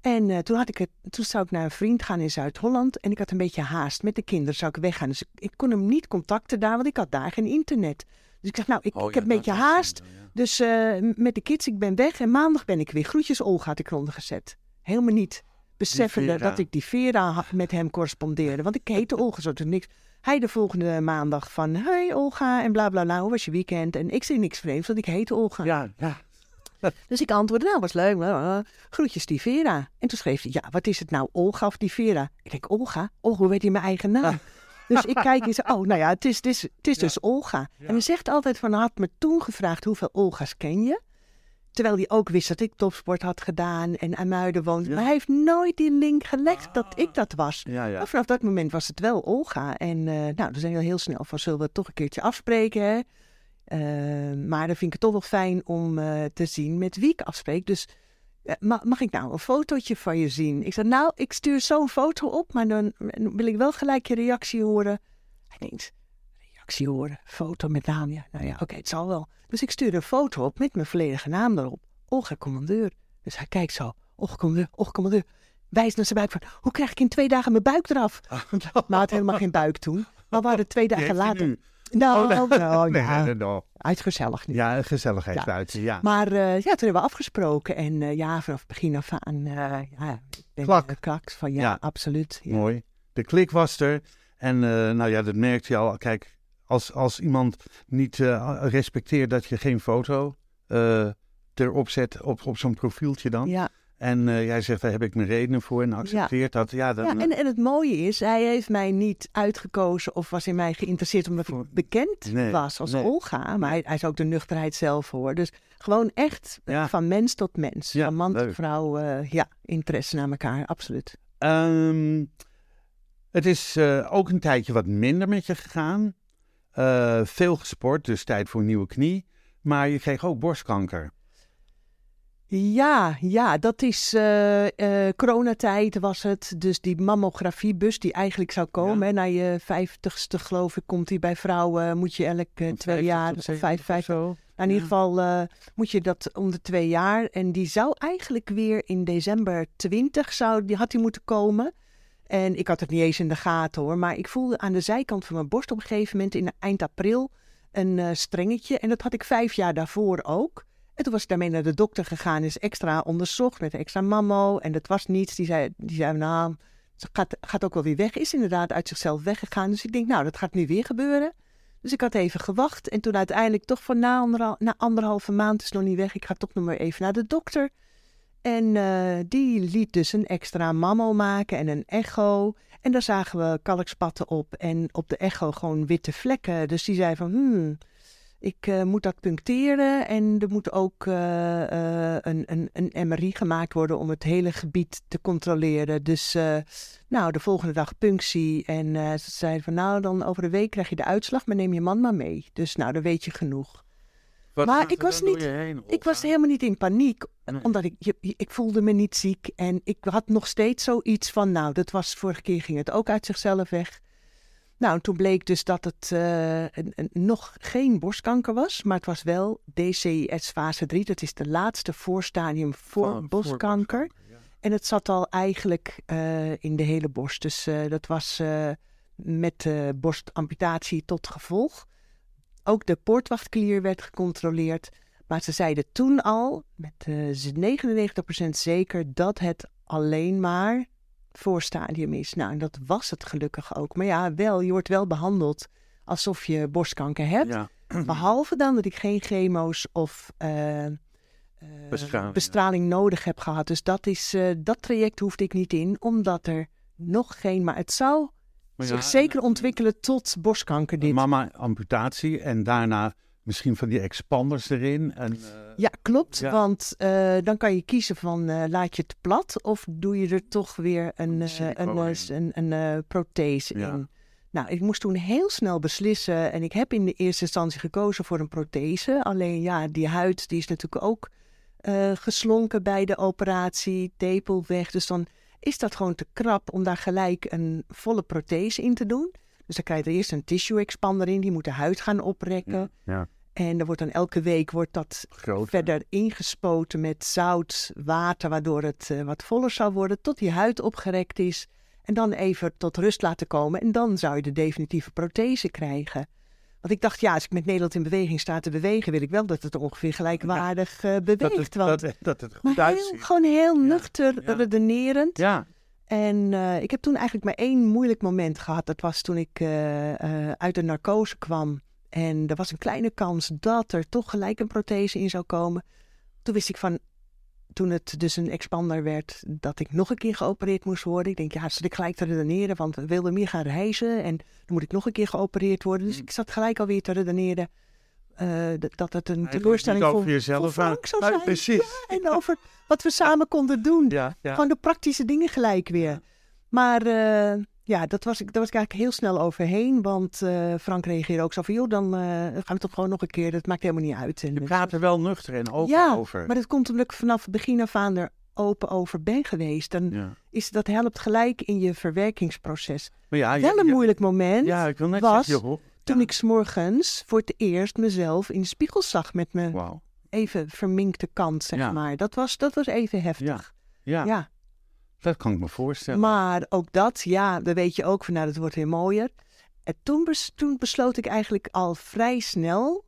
En eh, toen, had ik het, toen zou ik naar een vriend gaan in Zuid-Holland. En ik had een beetje haast. Met de kinderen zou ik weggaan. Dus ik, ik kon hem niet contacten daar, want ik had daar geen internet. Dus ik zeg, nou, ik, Oh, ik heb een beetje haast. ja. Dus eh, met de kids, ik ben weg. En maandag ben ik weer. Groetjes, Olga, had ik gezet. Helemaal niet beseffende dat ik die Vera met hem correspondeerde. Want ik heette Olga, zo toen niks. Hij de volgende maandag van, hey Olga, en bla bla bla, hoe was je weekend? En ik zei niks vreemds, want ik heette Olga. Ja, ja. Dus ik antwoordde, nou, was leuk. Groetjes, die Vera. En toen schreef hij, ja, wat is het nou, Olga of die Vera? Ik denk, Olga? Olga, hoe weet hij mijn eigen naam? Dus ik kijk en zeg, oh, nou ja, het is, het is, het is dus Olga. En hij zegt altijd van, had me toen gevraagd, hoeveel Olga's ken je? Terwijl hij ook wist dat ik topsport had gedaan en aan Muiden woonde. Ja. Maar hij heeft nooit die link gelegd dat ik dat was. Ja, ja. Maar vanaf dat moment was het wel Olga. En eh, nou, dan zijn we heel snel van, zullen we het toch een keertje afspreken, hè? Eh, maar dan vind ik het toch wel fijn om eh, te zien met wie ik afspreek. Dus eh, ma- mag ik nou een fotootje van je zien? Ik zei, nou, ik stuur zo'n foto op, maar dan wil ik wel gelijk je reactie horen. Hij denkt, reactie horen, foto met naam, ja. Nou ja, oké, het zal wel. Dus ik stuur een foto op met mijn volledige naam erop. Olga Commandeur. Dus hij kijkt zo, Olga Commandeur, Olga Commandeur. Wijst naar zijn buik van, hoe krijg ik in twee dagen mijn buik eraf? Want maar had helemaal geen buik toen. Maar we hadden twee dagen later... Nou, Oh, nee. nou, Nee, ja, nee, nee. uitgezellig nu. Ja, gezelligheid Ja. buiten. Ja. Maar eh, ja, toen hebben we afgesproken. En eh, ja, vanaf het begin af aan, eh, ja, ben Klak. klaks van ja, Ja. absoluut. Ja. Mooi. De klik was er. En nou ja, dat merkte je al. Kijk, als, als iemand niet eh, respecteert dat je geen foto eh, erop zet op, op zo'n profieltje dan. Ja, En eh, jij zegt, daar heb ik mijn redenen voor en accepteert dat. Ja, dan, ja en, en het mooie is, hij heeft mij niet uitgekozen of was in mij geïnteresseerd omdat Voor- ik bekend Nee, was als nee. Olga. Maar hij, hij is ook de nuchterheid zelf hoor. Dus gewoon echt Ja. van mens tot mens. Van man leuk. tot vrouw, ja, interesse naar elkaar, absoluut. Ehm, het is ook een tijdje wat minder met je gegaan. Eh, veel gesport, dus tijd voor een nieuwe knie. Maar je kreeg ook borstkanker. Ja, ja, dat is eh, eh, coronatijd was het. Dus die mammografiebus die eigenlijk zou komen. Ja. Hè, na je vijftigste geloof ik komt die bij vrouwen. Moet je elk twee jaar, vijf, vijf, zo. nou, in ieder geval moet je dat om de twee jaar. En die zou eigenlijk weer in december 20 zou, die had die moeten komen. En ik had het niet eens in de gaten hoor. Maar ik voelde aan de zijkant van mijn borst op een gegeven moment in eind april een eh, strengetje. En dat had ik vijf jaar daarvoor ook. En toen was ik daarmee naar de dokter gegaan, is extra onderzocht met extra mammo. En dat was niets. Die zei, die zei nou, Ze gaat, gaat ook wel weer weg. Is inderdaad uit zichzelf weggegaan. Dus ik denk, nou, dat gaat nu weer gebeuren. Dus ik had even gewacht. En toen uiteindelijk toch na, na anderhalve maand is nog niet weg. Ik ga toch nog maar even naar de dokter. En eh, die liet dus een extra mammo maken en een echo. En daar zagen we kalkspatten op en op de echo gewoon witte vlekken. Dus die zei van, hmm, ik eh, moet dat puncteren en er moet ook uh, een, een, een MRI gemaakt worden om het hele gebied te controleren. Dus nou, de volgende dag punctie en ze zei van nou, dan over een week krijg je de uitslag, maar neem je man maar mee. Dus nou, dan weet je genoeg. Wat Maar ik was niet- heen, Ik was helemaal niet in paniek, Nee. omdat ik, je- ik voelde me niet ziek. En ik had nog steeds zoiets van, nou, dat was vorige keer ging het ook uit zichzelf weg. Nou, en toen bleek dus dat het eh, een- een- nog geen borstkanker was, maar het was wel DCIS fase 3. Dat is de laatste voorstadium voor Van- borstkanker. ja. En het zat al eigenlijk eh, in de hele borst. Dus eh, dat was met borstamputatie tot gevolg. Ook de poortwachtklier werd gecontroleerd. Maar ze zeiden toen al, met eh 99% zeker, dat het alleen maar voorstadium is. Nou, en dat was het gelukkig ook. Maar ja, wel, je wordt wel behandeld alsof je borstkanker hebt. Ja. Behalve dan dat ik geen chemo's of eh, eh, Bestraling, bestraling nodig heb gehad. Dus dat, is, eh, dat traject hoefde ik niet in, omdat er nog geen... Maar het zou zich ja, zeker ontwikkelen tot borstkanker dit. Mama amputatie en daarna misschien van die expanders erin. En, eh, Ja, klopt. Ja. Want eh, dan kan je kiezen van eh, laat je het plat of doe je er toch weer een, Een een, een, een prothese Ja. in. Nou, ik moest toen heel snel beslissen en ik heb in de eerste instantie gekozen voor een prothese. Alleen ja, die huid die is natuurlijk ook geslonken bij de operatie, tepel weg. Dus dan is dat gewoon te krap om daar gelijk een volle prothese in te doen. Dus dan krijg je er eerst een tissue expander in, die moet de huid gaan oprekken. ja, En er wordt dan elke week wordt dat groot. verder ingespoten met zout, water, waardoor het eh, wat voller zou worden, tot die huid opgerekt is. En dan even tot rust laten komen. En dan zou je de definitieve prothese krijgen. Want ik dacht, ja, als ik met Nederland in beweging sta te bewegen, wil ik wel dat het ongeveer gelijkwaardig eh, beweegt. Dat het, want, dat, dat het goed uitziet. gewoon heel nuchter ja. redenerend. Ja, En eh, ik heb toen eigenlijk maar één moeilijk moment gehad. Dat was toen ik eh, uit de narcose kwam. En er was een kleine kans dat er toch gelijk een prothese in zou komen. Toen wist ik van, toen het dus een expander werd, dat ik nog een keer geopereerd moest worden. Ik denk, ja, zat ik gelijk te redeneren, want we wilden meer gaan reizen. En dan moet ik nog een keer geopereerd worden. Dus ik zat gelijk alweer te redeneren d- dat het een teleurstelling voor, over jezelf voor Frank aan. zou zijn. precies. Ja, en over wat we samen konden doen. ja, ja. Gewoon de praktische dingen gelijk weer. Maar eh, ja, dat was, ik, daar was ik eigenlijk heel snel overheen. Want eh, Frank reageerde ook zo van... joh, dan eh, gaan we toch gewoon nog een keer. Dat maakt helemaal niet uit. En, Je praat er wel nuchter en open ja, over. maar dat komt omdat ik vanaf het begin af aan er open over ben geweest. Dan ja. is, dat helpt gelijk in je verwerkingsproces. Maar ja, Wel een moeilijk moment Ja, ik wil net was zeggen, joh. toen ik s'morgens voor het eerst mezelf in de spiegel zag... met mijn even verminkte kant, zeg maar. Dat was, dat was even heftig. Ja, ja. Dat kan ik me voorstellen. Maar ook dat, ja, dan weet je ook van nou, dat wordt weer mooier. En toen, bes- toen besloot ik eigenlijk al vrij snel,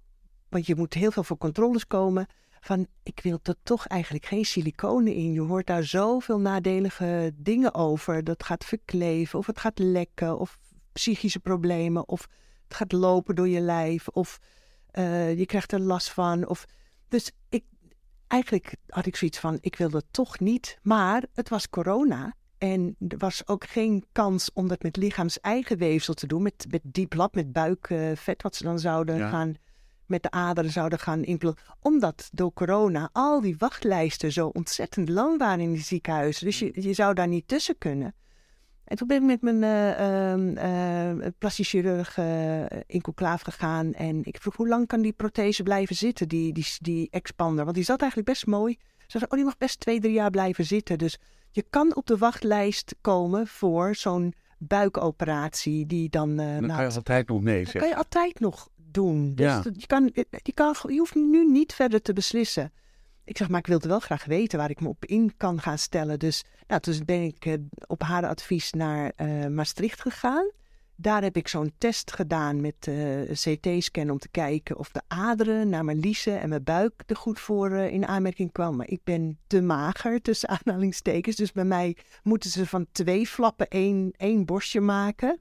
want je moet heel veel voor controles komen, van ik wil er toch eigenlijk geen siliconen in. Je hoort daar zoveel nadelige dingen over. Dat gaat verkleven, of het gaat lekken, of psychische problemen, of het gaat lopen door je lijf, of eh, je krijgt er last van. Of... Dus eigenlijk had ik zoiets van, ik wil dat toch niet. Maar het was corona. En er was ook geen kans om dat met lichaams eigen weefsel te doen. Met, met diep lab, met buikvet, wat ze dan zouden Ja. gaan... met de aderen zouden gaan implementeren. Omdat door corona al die wachtlijsten zo ontzettend lang waren in die ziekenhuizen. Dus je, je zou daar niet tussen kunnen. En toen ben ik met mijn eh, plastisch chirurg eh, in conclave gegaan. En ik vroeg, hoe lang kan die prothese blijven zitten, die, die, die expander? Want die zat eigenlijk best mooi. Ze zei, oh, die mag best twee, drie jaar blijven zitten. Dus je kan op de wachtlijst komen voor zo'n buikoperatie die dan... Dan nou, kan je altijd nog nee zeggen. kan je altijd nog doen. Dus Ja. je, kan, je, kan, je hoeft nu niet verder te beslissen. Ik zeg, maar ik wilde wel graag weten waar ik me op in kan gaan stellen. Dus nou, toen ben ik eh, op haar advies naar eh, Maastricht gegaan. Daar heb ik zo'n test gedaan met eh, CT-scan om te kijken of de aderen naar mijn liezen en mijn buik er goed voor in aanmerking kwamen. Maar ik ben te mager, tussen aanhalingstekens. Dus bij mij moeten ze van twee flappen één, één borstje maken.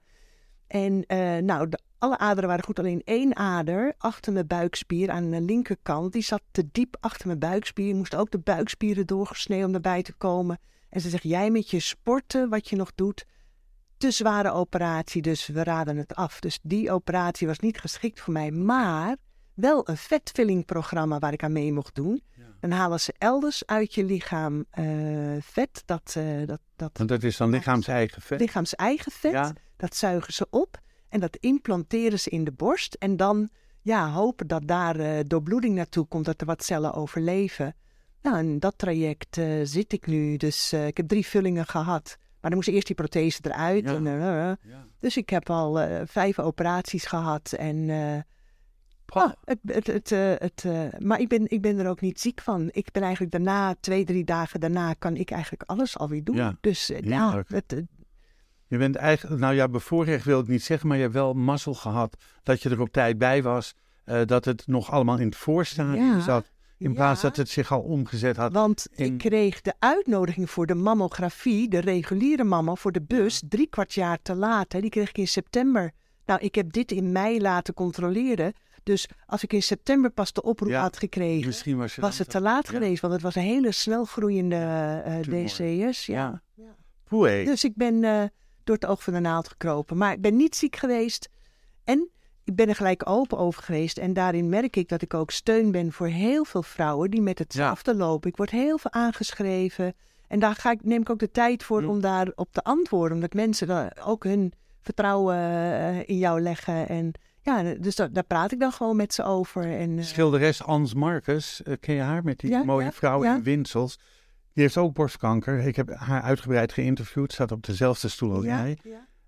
En nou, de, alle aderen waren goed, alleen één ader achter mijn buikspier aan de linkerkant, die zat te diep achter mijn buikspier. Moest ook de buikspieren doorgesneden om erbij te komen. En ze zegt, jij met je sporten, wat je nog doet, te zware operatie, dus we raden het af. Dus die operatie was niet geschikt voor mij, maar wel een vetvillingprogramma waar ik aan mee mocht doen. Dan halen ze elders uit je lichaam eh, vet, dat, uh, dat, dat... Want dat is dan lichaams-eigen vet? Lichaams-eigen vet, dat zuigen ze op en dat implanteren ze in de borst. En dan ja, hopen dat daar uh, doorbloeding naartoe komt, dat er wat cellen overleven. Nou, in dat traject zit ik nu. Dus ik heb drie vullingen gehad. Maar dan moest eerst die prothese eruit. En, ja. Dus ik heb al vijf operaties gehad. En Ah, het, het, het, het maar ik ben, ik ben er ook niet ziek van. Ik ben eigenlijk daarna, twee, drie dagen daarna, kan ik eigenlijk alles alweer doen. Ja. Dus ja, het, je bent eigenlijk, nou ja, bevoorrecht wil ik niet zeggen, maar je hebt wel mazzel gehad dat je er op tijd bij was. dat het nog allemaal in het voorstadium ja. zat. In plaats dat het zich al omgezet had. Want ik kreeg de uitnodiging voor de mammografie, de reguliere mammo, voor de bus, drie kwart jaar te laat. Hè. Die kreeg ik in september. Nou, ik heb dit in mei laten controleren. Dus als ik in september pas de oproep had gekregen, was, was, het te laat geweest. Want het was een hele snel groeiende uh, eh, DCS. Ja. ja. Dus ik ben uh, door het oog van de naald gekropen. Maar ik ben niet ziek geweest. En ik ben er gelijk open over geweest. En daarin merk ik dat ik ook steun ben voor heel veel vrouwen die met hetzelfde lopen. Ik word heel veel aangeschreven. En daar ga ik, neem ik ook de tijd voor om daarop te antwoorden. Omdat mensen ook hun vertrouwen uh, in jou leggen. En ja, dus daar praat ik dan gewoon met ze over. En, uh... Schilderes Ans Marcus, uh, ken je haar met die mooie vrouw in winsels? Die heeft ook borstkanker. Ik heb haar uitgebreid geïnterviewd, staat op dezelfde stoel als jij.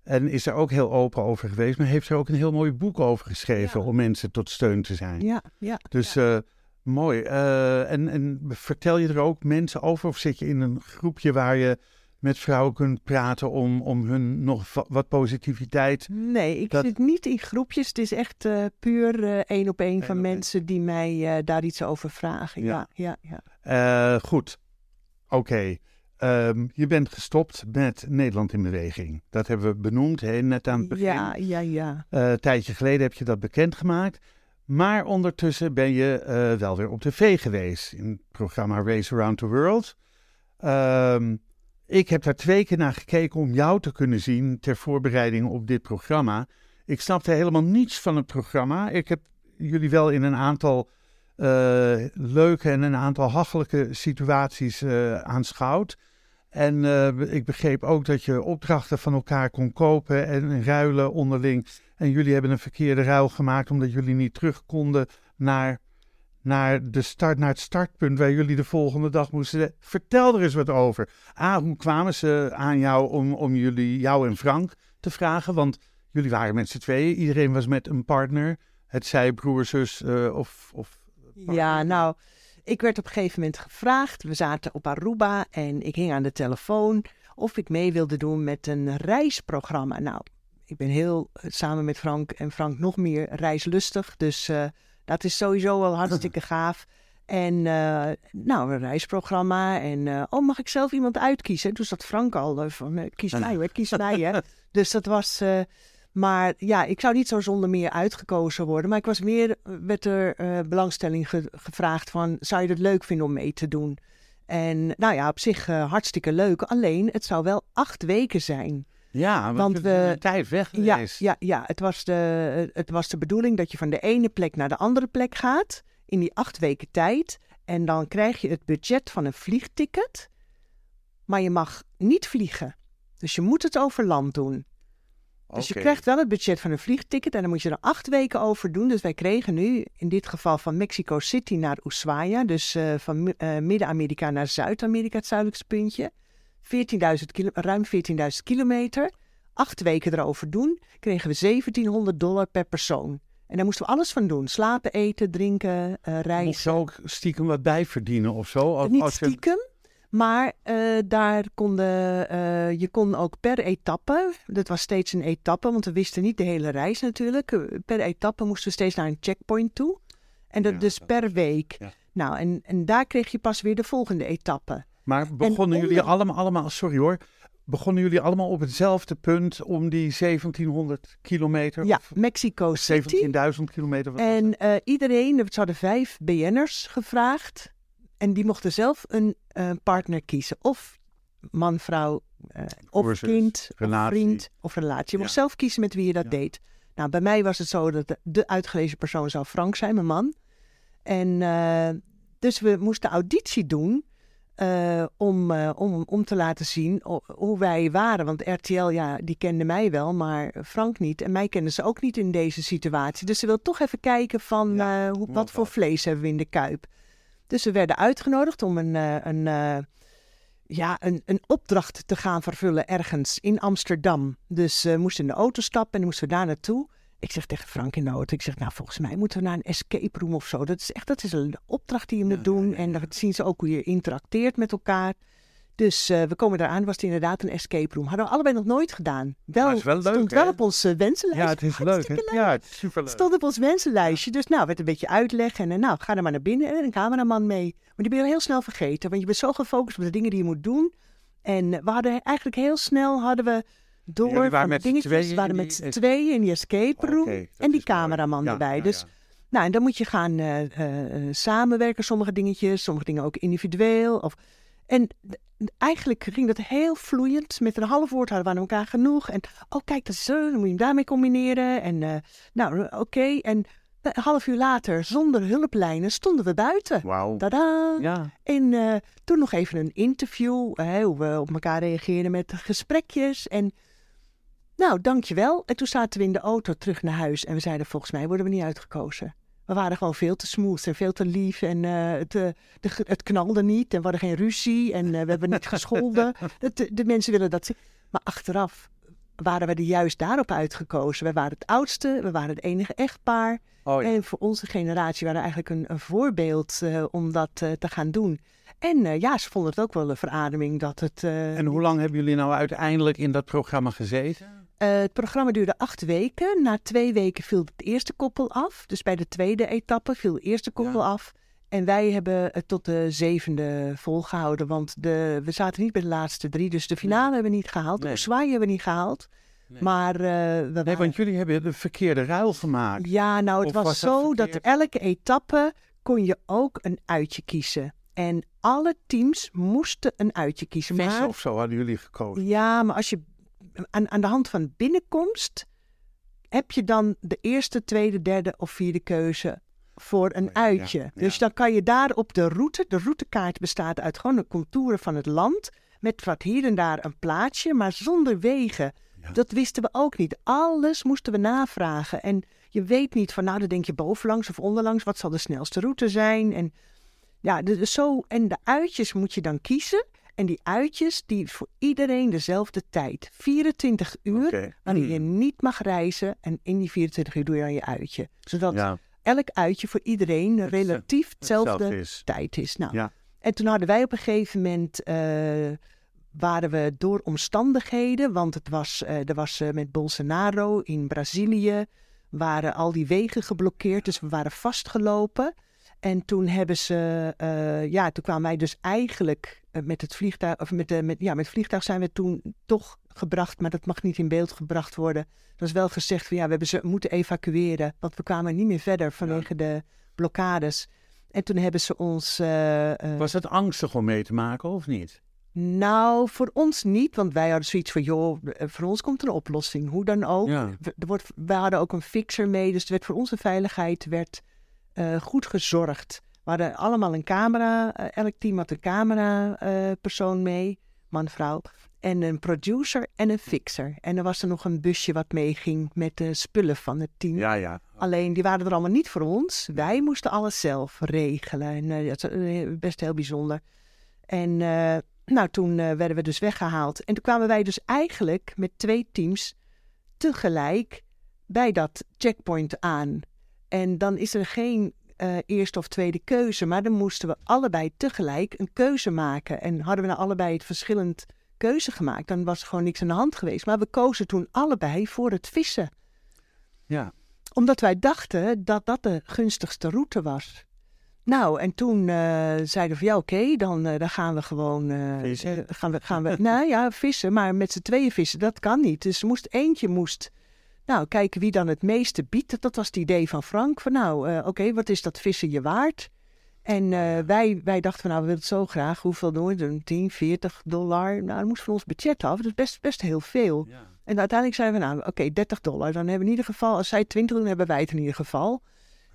En is er ook heel open over geweest, maar heeft er ook een heel mooi boek over geschreven om mensen tot steun te zijn. Ja, ja. Dus uh, mooi. en, en vertel je er ook mensen over of zit je in een groepje waar je met vrouwen kunt praten om, om hun nog wat positiviteit. Nee, ik zit niet in groepjes. Het is echt uh, puur uh, één op één van mensen die mij uh, daar iets over vragen. Ja, ja, ja. goed, oké. Um, je bent gestopt met Nederland in beweging. Dat hebben we benoemd, hè, net aan het begin. Ja, ja, ja. een tijdje geleden heb je dat bekendgemaakt. Maar ondertussen ben je wel weer op tv geweest in het programma Race Around the World. Um, ik heb daar twee keer naar gekeken om jou te kunnen zien ter voorbereiding op dit programma. Ik snapte helemaal niets van het programma. Ik heb jullie wel in een aantal leuke en een aantal hachelijke situaties uh, aanschouwd. En uh, ik begreep ook dat je opdrachten van elkaar kon kopen en ruilen onderling. En jullie hebben een verkeerde ruil gemaakt omdat jullie niet terug konden naar naar, de start, naar het startpunt waar jullie de volgende dag moesten. Vertel er eens wat over. A, hoe kwamen ze aan jou om, om jullie, jou en Frank te vragen? Want jullie waren met z'n tweeën, iedereen was met een partner. Het zij broer, zus of, of Ja, nou, ik werd op een gegeven moment gevraagd. We zaten op Aruba en ik hing aan de telefoon of ik mee wilde doen met een reisprogramma. Nou, ik ben heel, eh, samen met Frank en Frank nog meer reislustig, dus... Uh, dat is sowieso wel hartstikke gaaf. En uh, nou, een reisprogramma. En uh, oh, mag ik zelf iemand uitkiezen? Toen zat Frank al van kies mij hoor, kies mij hè. Dus dat was... maar ja, ik zou niet zo zonder meer uitgekozen worden. Maar ik was meer, werd er belangstelling gevraagd van... Zou je het leuk vinden om mee te doen? En nou ja, op zich hartstikke leuk. Alleen, het zou wel acht weken zijn. Ja, want we een tijd weg. Ja, ja, ja, het, was de, het was de bedoeling dat je van de ene plek naar de andere plek gaat in die acht weken tijd. En dan krijg je het budget van een vliegticket, maar je mag niet vliegen. Dus je moet het over land doen. Dus je krijgt wel het budget van een vliegticket en dan moet je er acht weken over doen. Dus wij kregen nu in dit geval van Mexico City naar Ushuaia, dus uh, van uh, Midden-Amerika naar Zuid-Amerika, het zuidelijkste puntje. 14.000 kilo, ruim 14.000 kilometer. Acht weken erover doen, kregen we 1700 dollar per persoon. En daar moesten we alles van doen. Slapen, eten, drinken, uh, reizen. Moest je ook stiekem wat bijverdienen of zo? Niet stiekem, Maar eh, daar konden, eh, je kon ook per etappe, dat was steeds een etappe, want we wisten niet de hele reis natuurlijk. Eh, Per etappe moesten we steeds naar een checkpoint toe. En dat Ja, dus dat per week. ja. Nou, en, en daar kreeg je pas weer de volgende etappe. Maar begonnen jullie allemaal, allemaal, sorry hoor, begonnen jullie allemaal op hetzelfde punt om die 1700 kilometer? Ja, Mexico City. 17.000 kilometer? En iedereen, ze hadden vijf BN'ers gevraagd. En die mochten zelf een eh, partner kiezen. Of man, vrouw, eh, of kind, of relatie. vriend of relatie. Je mocht Ja. zelf kiezen met wie je dat Ja. deed. Nou, bij mij was het zo dat de, de uitgelezen persoon zou Frank zijn, mijn man. En eh, dus we moesten auditie doen om, om, om te laten zien hoe wij waren. Want RTL, ja, die kende mij wel, maar Frank niet. En mij kenden ze ook niet in deze situatie. Dus ze wil toch even kijken van Ja, hoe, wat voor vlees hebben we in de kuip. Dus we werden uitgenodigd om een, eh, een, eh, ja, een, een opdracht te gaan vervullen ergens in Amsterdam. Dus eh, we moesten in de auto stappen en moesten we daar naartoe. Ik zeg tegen Frank in de auto, ik zeg, nou volgens mij moeten we naar een escape room of zo. Dat is echt, dat is een opdracht die je moet doen. En dan zien ze ook hoe je interacteert met elkaar. Dus eh, we komen eraan, was het inderdaad een escape room. Hadden we allebei nog nooit gedaan. Wel, het is wel leuk, stond hè? wel op ons eh, wensenlijst. ja, het is leuk. Ja, het is superleuk. Het stond op ons wensenlijstje. Dus nou, werd een beetje uitleg. En eh, nou, ga er maar naar binnen. En een cameraman mee. Maar die ben je heel snel vergeten. Want je bent zo gefocust op de dingen die je moet doen. En we hadden eigenlijk heel snel hadden we door waren met dingetjes. tweeën we waren met z'n es- tweeën in die escape room. En die cameraman Ja, erbij. ja, dus ja. nou, en dan moet je gaan eh, samenwerken, sommige dingetjes, sommige dingen ook individueel. Of, en eigenlijk ging dat heel vloeiend. Met een half woord hadden we aan elkaar genoeg. En oh, kijk, dat is zo, dan moet je hem daarmee combineren. En eh, nou, oké. En een half uur later, zonder hulplijnen, stonden we buiten. Wauw. Tada! Ja. En eh, toen nog even een interview, hoe we op elkaar reageerden met gesprekjes. En nou, dankjewel. En toen zaten we in de auto terug naar huis en we zeiden, volgens mij worden we niet uitgekozen. We waren gewoon veel te smooth en veel te lief en eh, het, eh, de, het knalde niet en we hadden geen ruzie en eh, we hebben niet gescholden. De, de mensen willen dat zien. Maar achteraf waren we er juist daarop uitgekozen. We waren het oudste, we waren het enige echtpaar. Oh ja. En voor onze generatie waren we eigenlijk een, een voorbeeld om dat te gaan doen. En ja, ze vonden het ook wel een verademing dat het... En hoe lang hebben jullie nou uiteindelijk in dat programma gezeten? Eh, het programma duurde acht weken. Na twee weken viel het eerste koppel af. Dus bij de tweede etappe viel het eerste koppel Ja. af. En wij hebben het tot de zevende volgehouden. Want de, we zaten niet bij de laatste drie. Dus de finale hebben we niet gehaald. Nee. De Ushuaia hebben we niet gehaald. Nee. Maar eh, we Nee, want jullie hebben de verkeerde ruil gemaakt. Ja, nou, het was, zo dat elke etappe kon je ook een uitje kiezen. En alle teams moesten een uitje kiezen. Maar, of zo hadden jullie gekozen. ja, maar als je aan, aan de hand van binnenkomst heb je dan de eerste, tweede, derde of vierde keuze voor een ja, uitje. ja, Dus dan kan je daar op de route, de routekaart bestaat uit gewoon de contouren van het land, met wat hier en daar een plaatsje, maar zonder wegen. Ja. Dat wisten we ook niet. Alles moesten we navragen. En je weet niet van, nou, dan denk je bovenlangs of onderlangs, wat zal de snelste route zijn? En ja, dus zo. En de uitjes moet je dan kiezen. En die uitjes, die voor iedereen dezelfde tijd. 24 uur, Oké. wanneer je Hmm. niet mag reizen. En in die 24 uur doe je dan je uitje. Zodat Ja, elk uitje voor iedereen relatief hetzelfde is. tijd is. Nou, Ja. En toen hadden wij op een gegeven moment, eh, waren we door omstandigheden, want het was, eh, er was eh, met Bolsonaro in Brazilië, waren al die wegen geblokkeerd, dus we waren vastgelopen. En toen hebben ze, eh, ja, toen kwamen wij dus eigenlijk eh, met het vliegtuig, of met, de, met, ja, met het vliegtuig zijn we toen toch gebracht, maar dat mag niet in beeld gebracht worden. Er was wel gezegd van ja, we hebben ze moeten evacueren, want we kwamen niet meer verder vanwege de blokkades. En toen hebben ze ons. eh, Was het angstig om mee te maken of niet? Nou, voor ons niet, want wij hadden zoiets van: joh, voor ons komt er een oplossing. Hoe dan ook. Ja. We- Er wordt, wij hadden ook een fixer mee, dus er werd voor onze veiligheid werd, eh, goed gezorgd. We hadden allemaal een camera, eh, elk team had een camera-persoon mee, man, vrouw. En een producer en een fixer. En er was er nog een busje wat meeging met de spullen van het team. Ja, ja. Alleen die waren er allemaal niet voor ons. Wij moesten alles zelf regelen. En eh, dat is eh, best heel bijzonder. En eh, nou, toen eh, werden we dus weggehaald. En toen kwamen wij dus eigenlijk met twee teams tegelijk bij dat checkpoint aan. En dan is er geen eh, eerste of tweede keuze. Maar dan moesten we allebei tegelijk een keuze maken. En hadden we nou allebei het verschillend keuze gemaakt, dan was er gewoon niks aan de hand geweest. Maar we kozen toen allebei voor het vissen. Ja. Omdat wij dachten dat dat de gunstigste route was. Nou, en toen eh, zeiden we van ja, oké, dan, eh, dan gaan we gewoon. Vissen? gaan we, gaan we, nou ja, vissen, maar met z'n tweeën vissen, dat kan niet. Dus moest, eentje moest. Nou, kijken wie dan het meeste biedt. Dat was het idee van Frank. Van nou, eh, oké, wat is dat vissen je waard? En eh, wij, wij dachten van nou, we willen het zo graag. Hoeveel doen we? Doen 10, 40 dollar. Nou, dat moest van ons budget af. Dat is best, best heel veel. ja. En uiteindelijk zeiden we, nou, oké, 30 dollar. Dan hebben we in ieder geval, als zij 20 doen, hebben wij het in ieder geval.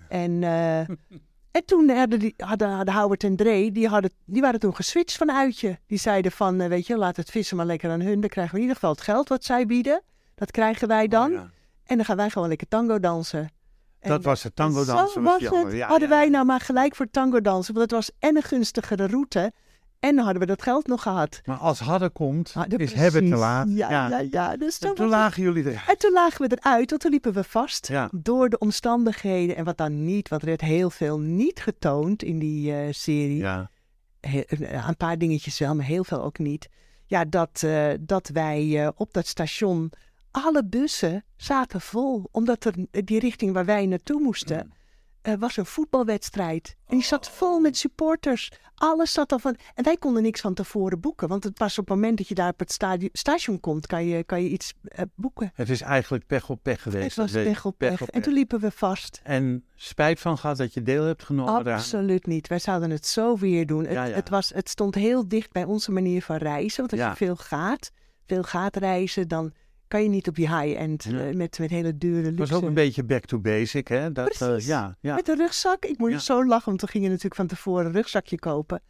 En, eh, en toen hadden, die, hadden, hadden Howard en Dre, die, hadden, die waren toen geswitcht van uitje. Die zeiden van, weet je, laat het vissen maar lekker aan hun. Dan krijgen we in ieder geval het geld wat zij bieden. Dat krijgen wij dan. Oh, ja. En dan gaan wij gewoon lekker tango dansen. En Dat was het tango dansen. was het. Ja, hadden ja, wij nou maar gelijk voor tango dansen. Want het was en een gunstigere route. En dan hadden we dat geld nog gehad. Maar als hadden komt, Ah, is hebben te laat. Ja, ja, ja. Dus En toen toen lagen jullie er. en toen lagen we eruit, want toen liepen we vast Ja. door de omstandigheden. En wat dan niet, want er werd heel veel niet getoond in die eh, serie. Ja. Eh, een paar dingetjes wel, maar heel veel ook niet. Ja, dat, eh, dat wij op dat station, alle bussen zaten vol. Omdat er die richting waar wij naartoe moesten, eh, was een voetbalwedstrijd. En die zat vol met supporters. Alles zat al van. En wij konden niks van tevoren boeken. Want het pas op het moment dat je daar op het station komt, kan je, kan je iets eh, boeken. Het is eigenlijk pech op pech geweest. Het was pech op pech. En toen liepen we vast. En spijt van gehad dat je deel hebt genomen. Absoluut niet. Wij zouden het zo weer doen. Het, Ja, ja. Het, was, het stond heel dicht bij onze manier van reizen. Want als Ja. je veel gaat, veel gaat reizen, dan kan je niet op die high-end Ja. eh, met, met hele dure Het luxe. was ook een beetje back to basic, hè? Dat, eh, Precies. ja, ja. Met een rugzak. Ik moest Ja. zo lachen, want toen ging je natuurlijk van tevoren een rugzakje kopen.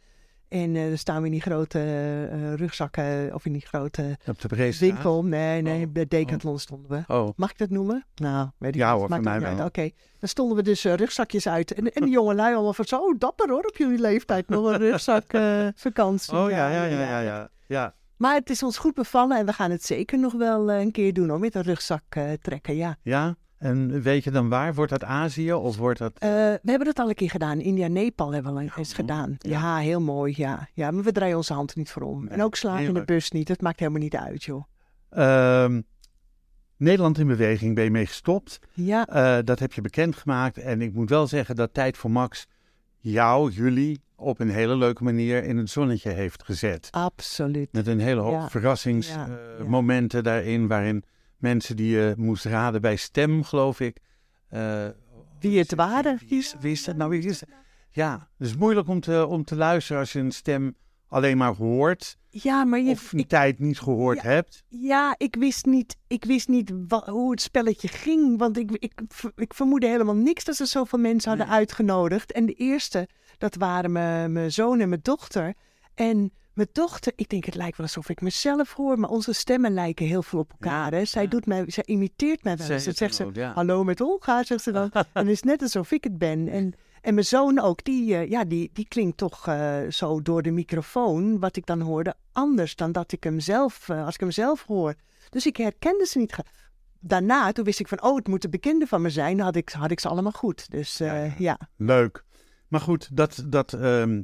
En eh dan staan we in die grote rugzakken, of in die grote Op de winkel. Nee, nee, Oh. bij Decathlon stonden we. Oh, Mag ik dat noemen? Nou, weet ik Ja hoor, voor mij wel. Oké, dan stonden we dus rugzakjes uit. En, en die jonge lui allemaal van zo, oh, dapper hoor, op jullie leeftijd nog een rugzakvakantie. oh ja, ja, ja, ja, ja. Maar het is ons goed bevallen en we gaan het zeker nog wel eh, een keer doen hoor, met een rugzak eh, trekken, ja. Ja, en weet je dan waar? Wordt dat Azië of wordt dat... Eh, we hebben dat al een keer gedaan. India, Nepal hebben we al eens gedaan. Ja. heel mooi, ja. ja. Maar we draaien onze hand niet voor om. Nee, en ook slagen in de bus niet. Dat maakt helemaal niet uit, joh. Ehm, Nederland in beweging ben je mee gestopt. Ja, dat heb je bekendgemaakt. En ik moet wel zeggen dat Tijd voor Max jou, jullie, op een hele leuke manier in het zonnetje heeft gezet. absoluut. Met een hele hoop Ja, ja, verrassingsmomenten daarin, waarin mensen die je moest raden bij stem, geloof ik. eh, Wie het waren. Wie is, wie is dat nou? Wie is het? Ja, het is moeilijk om te, om te luisteren als je een stem alleen maar hoort. Ja, maar je, Of een ik, tijd niet gehoord Ja. hebt. ja, ik wist niet, ik wist niet wa- hoe het spelletje ging. Want ik, ik, ik vermoedde helemaal niks dat ze zoveel mensen hadden Nee. uitgenodigd. En de eerste, dat waren mijn, mijn zoon en mijn dochter. En mijn dochter, ik denk het lijkt wel alsof ik mezelf hoor, maar onze stemmen lijken heel veel op elkaar. hè. Zij, ja. doet mij, zij imiteert mij wel eens. Dan zegt ze, hallo met Olga, zegt ze dan. en het is net alsof ik het ben. En, en mijn zoon ook, die, eh, ja, die, die klinkt toch eh, zo door de microfoon, wat ik dan hoorde, anders dan dat ik hem zelf, eh, als ik hem zelf hoor. Dus ik herkende ze niet. Daarna, toen wist ik van, oh, het moeten bekenden van me zijn, had ik, had ik ze allemaal goed. Dus Ja, ja, ja. Leuk. Maar goed, dat, dat, ehm,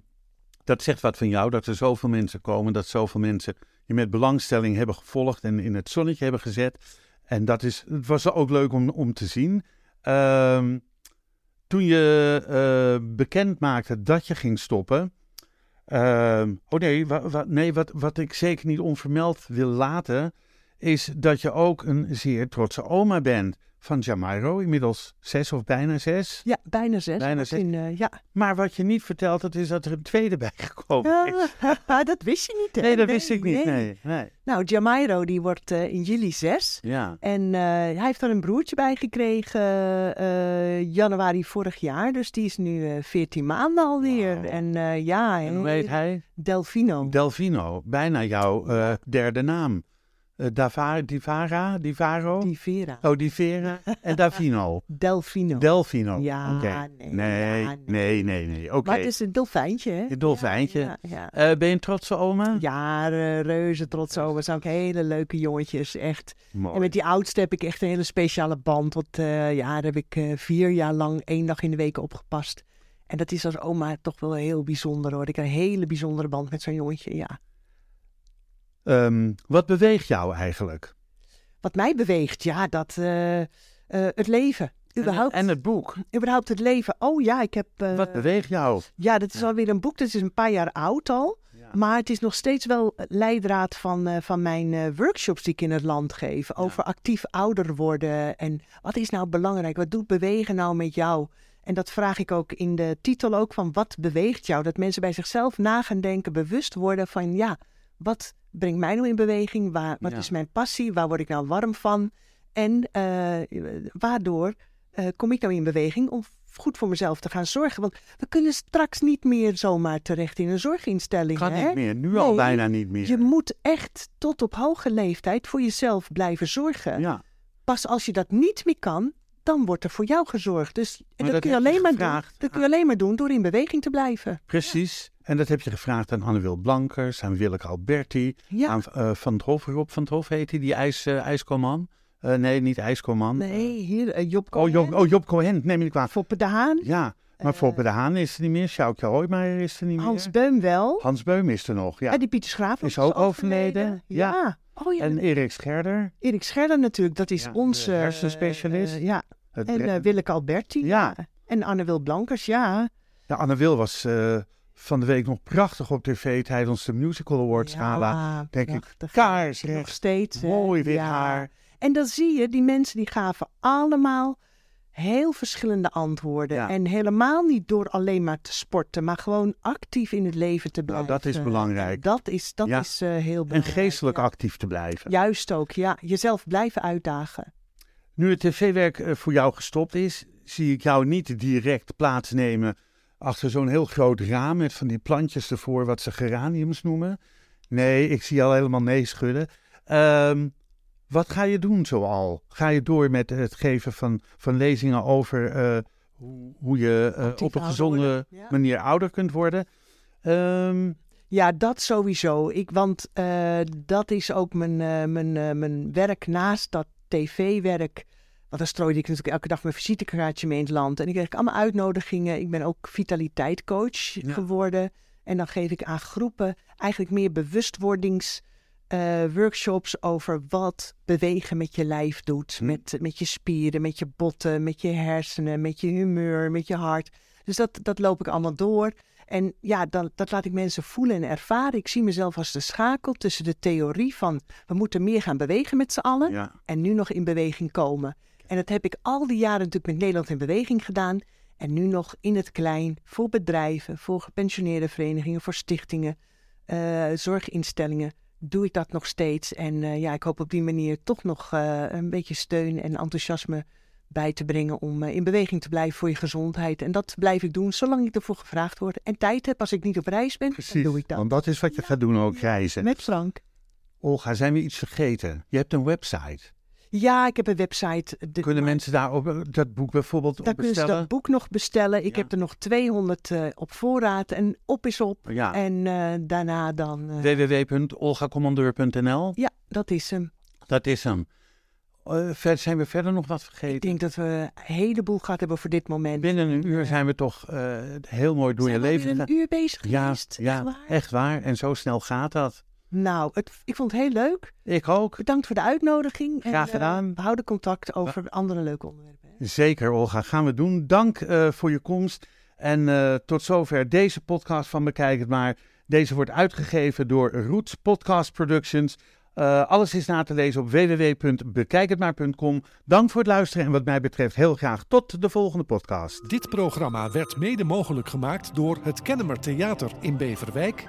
dat zegt wat van jou, dat er zoveel mensen komen, dat zoveel mensen je met belangstelling hebben gevolgd en in het zonnetje hebben gezet. En dat is, het was ook leuk om, om te zien. Ehm, toen je eh, bekend maakte dat je ging stoppen. ehm, oh nee, nee wat, wat ik zeker niet onvermeld wil laten, is dat je ook een zeer trotse oma bent van Jamairo, inmiddels zes of bijna zes. ja bijna zes. Bijna zes. In, eh, ja. Maar wat je niet vertelt, dat is dat er een tweede bij gekomen is. Ja, dat wist je niet, hè? Nee, dat wist ik niet. Nee, nee. Nou, Jamairo, die wordt eh, in juli zes. Ja. En eh, hij heeft er een broertje bij gekregen januari vorig jaar. Dus die is nu 14 maanden alweer. Wauw. En ja, En hoe heet hij? Delfino. Delvino. Bijna jouw derde naam. Eh Divara, Divaro? Die Vera. Oh, Divera en Davino. Delfino. Delfino. Ja, nee, Nee, ja, nee, nee. Maar het is een dolfijntje, hè? Een dolfijntje. Ja, ja. Eh, ben je een trotse oma? Ja, reuze trots over. Zijn ook hele leuke jongetjes, echt. Mooi. En met die oudste heb ik echt een hele speciale band. Want eh, ja, daar heb ik vier jaar lang één dag in de week opgepast. En dat is als oma toch wel heel bijzonder hoor. Ik heb een hele bijzondere band met zo'n jongetje, ja. Ehm, wat beweegt jou eigenlijk? Wat mij beweegt, ja, dat eh, eh, het leven. Überhaupt, En het boek. überhaupt het leven. Oh ja, ik heb... eh, Wat beweegt jou? ja, dat is alweer een boek. Dat is een paar jaar oud al. Ja. Maar het is nog steeds wel leidraad van, van mijn workshops die ik in het land geef. Over actief ouder worden. En wat is nou belangrijk? Wat doet bewegen nou met jou? En dat vraag ik ook in de titel ook van wat beweegt jou? Dat mensen bij zichzelf na gaan denken, bewust worden van ja, wat brengt mij nou in beweging? Waar, wat Ja. is mijn passie? Waar word ik nou warm van? En eh, waardoor eh, kom ik nou in beweging om goed voor mezelf te gaan zorgen? Want we kunnen straks niet meer zomaar terecht in een zorginstelling. Kan hè? niet meer. Nu al Nee, bijna niet meer. Je moet echt tot op hoge leeftijd voor jezelf blijven zorgen. ja. Pas als je dat niet meer kan, dan wordt er voor jou gezorgd. Dus dat, dat kun je alleen maar doen. Dat kun je alleen maar doen door in beweging te blijven. Precies. En dat heb je gevraagd aan Anne-Wil Blankers, aan Willeke Alberti, Ja. aan eh, Van het Hof, Rob van het Hof heet hij, die ijs, ijskoman. Eh, nee, niet ijskoman. Nee, hier Job Oh, Job, oh, Job Cohen, neem ik kwaad. Foppe de Haan, Ja, maar Foppe de Haan is er niet meer, Sjoukje Hoijmaier is er niet Hans meer. Beum wel. Hans Beum is er nog, ja. En die Pieter Schraaf Is ook overleden, ja. Ja. Oh ja, En Erik Scherder. Erik Scherder natuurlijk, dat is Ja, onze... hersenspecialist. ja, Het en Willeke Alberti. Ja. En Anne-Wil Blankers, ja. ja, Anne Wil was van de week nog prachtig op tv tijdens de Musical Awards gala. Ja, Denk ik, prachtig. kaarsrecht, Nog steeds. Mooi wit Ja. haar. En dan zie je, die mensen die gaven allemaal heel verschillende antwoorden. Ja. En helemaal niet door alleen maar te sporten, maar gewoon actief in het leven te Nou, blijven. dat is belangrijk. En Dat is, dat Ja. is eh, heel En belangrijk. geestelijk ja. actief te blijven. Juist ook, ja. Jezelf blijven uitdagen. Nu het tv-werk eh, voor jou gestopt is, zie ik jou niet direct plaatsnemen achter zo'n heel groot raam met van die plantjes ervoor, wat ze geraniums noemen. Nee, ik zie al helemaal nee schudden. Ehm, wat ga je doen zoal? Ga je door met het geven van, van lezingen over eh, hoe, hoe je eh, op een gezonde ja. manier ouder kunt worden? Ehm, Ja, dat sowieso. Ik, want eh, dat is ook mijn, mijn, mijn werk naast dat tv-werk. Want dan strooide ik natuurlijk elke dag mijn visitekaartje mee in het land. En ik kreeg allemaal uitnodigingen. Ik ben ook vitaliteitcoach Ja. geworden. En dan geef ik aan groepen eigenlijk meer bewustwordings... eh, over wat bewegen met je lijf doet. Hm. Met, met je spieren, met je botten, met je hersenen, met je humeur, met je hart. Dus dat, dat loop ik allemaal door. En ja, dan, dat laat ik mensen voelen en ervaren. Ik zie mezelf als de schakel tussen de theorie van we moeten meer gaan bewegen met z'n allen ja. en nu nog in beweging komen. En dat heb ik al die jaren natuurlijk met Nederland in beweging gedaan. En nu nog in het klein voor bedrijven, voor gepensioneerde verenigingen, voor stichtingen, eh, zorginstellingen. Doe ik dat nog steeds. En eh, ja, ik hoop op die manier toch nog eh, een beetje steun en enthousiasme bij te brengen om in beweging te blijven voor je gezondheid. En dat blijf ik doen zolang ik ervoor gevraagd word. En tijd heb, als ik niet op reis ben, Precies, dan doe ik dat. want dat is wat je gaat doen ook, reizen. Met Frank. Olga, zijn we iets vergeten? Je hebt een website. Ja, ik heb een website. De- Kunnen mensen daar op, dat boek bijvoorbeeld Daar op kunnen ze bestellen? dat boek nog bestellen. Ik Ja. heb er nog 200 eh, op voorraad en op is op. Ja. En eh, daarna dan... eh, www.olgacommandeur.nl. ja, dat is hem. Dat is hem. Eh, ver, zijn we verder nog wat vergeten? Ik denk dat we een heleboel gehad hebben voor dit moment. Binnen een uur zijn we toch eh, heel mooi door Zijn je leven gegaan. een uur bezig Ja, geweest? ja Echt waar? echt waar. En zo snel gaat dat. Nou, het, ik vond het heel leuk. Ik ook. Bedankt voor de uitnodiging. En, Graag eh, gedaan. we houden contact over andere leuke onderwerpen. hè. Zeker, Olga. Gaan we doen. Dank eh, voor je komst. En eh, tot zover deze podcast van Bekijk het maar. Deze wordt uitgegeven door Roots Podcast Productions. Eh, alles is na te lezen op www.bekijkhetmaar.com. Dank voor het luisteren en wat mij betreft heel graag tot de volgende podcast. Dit programma werd mede mogelijk gemaakt door het Kennemer Theater in Beverwijk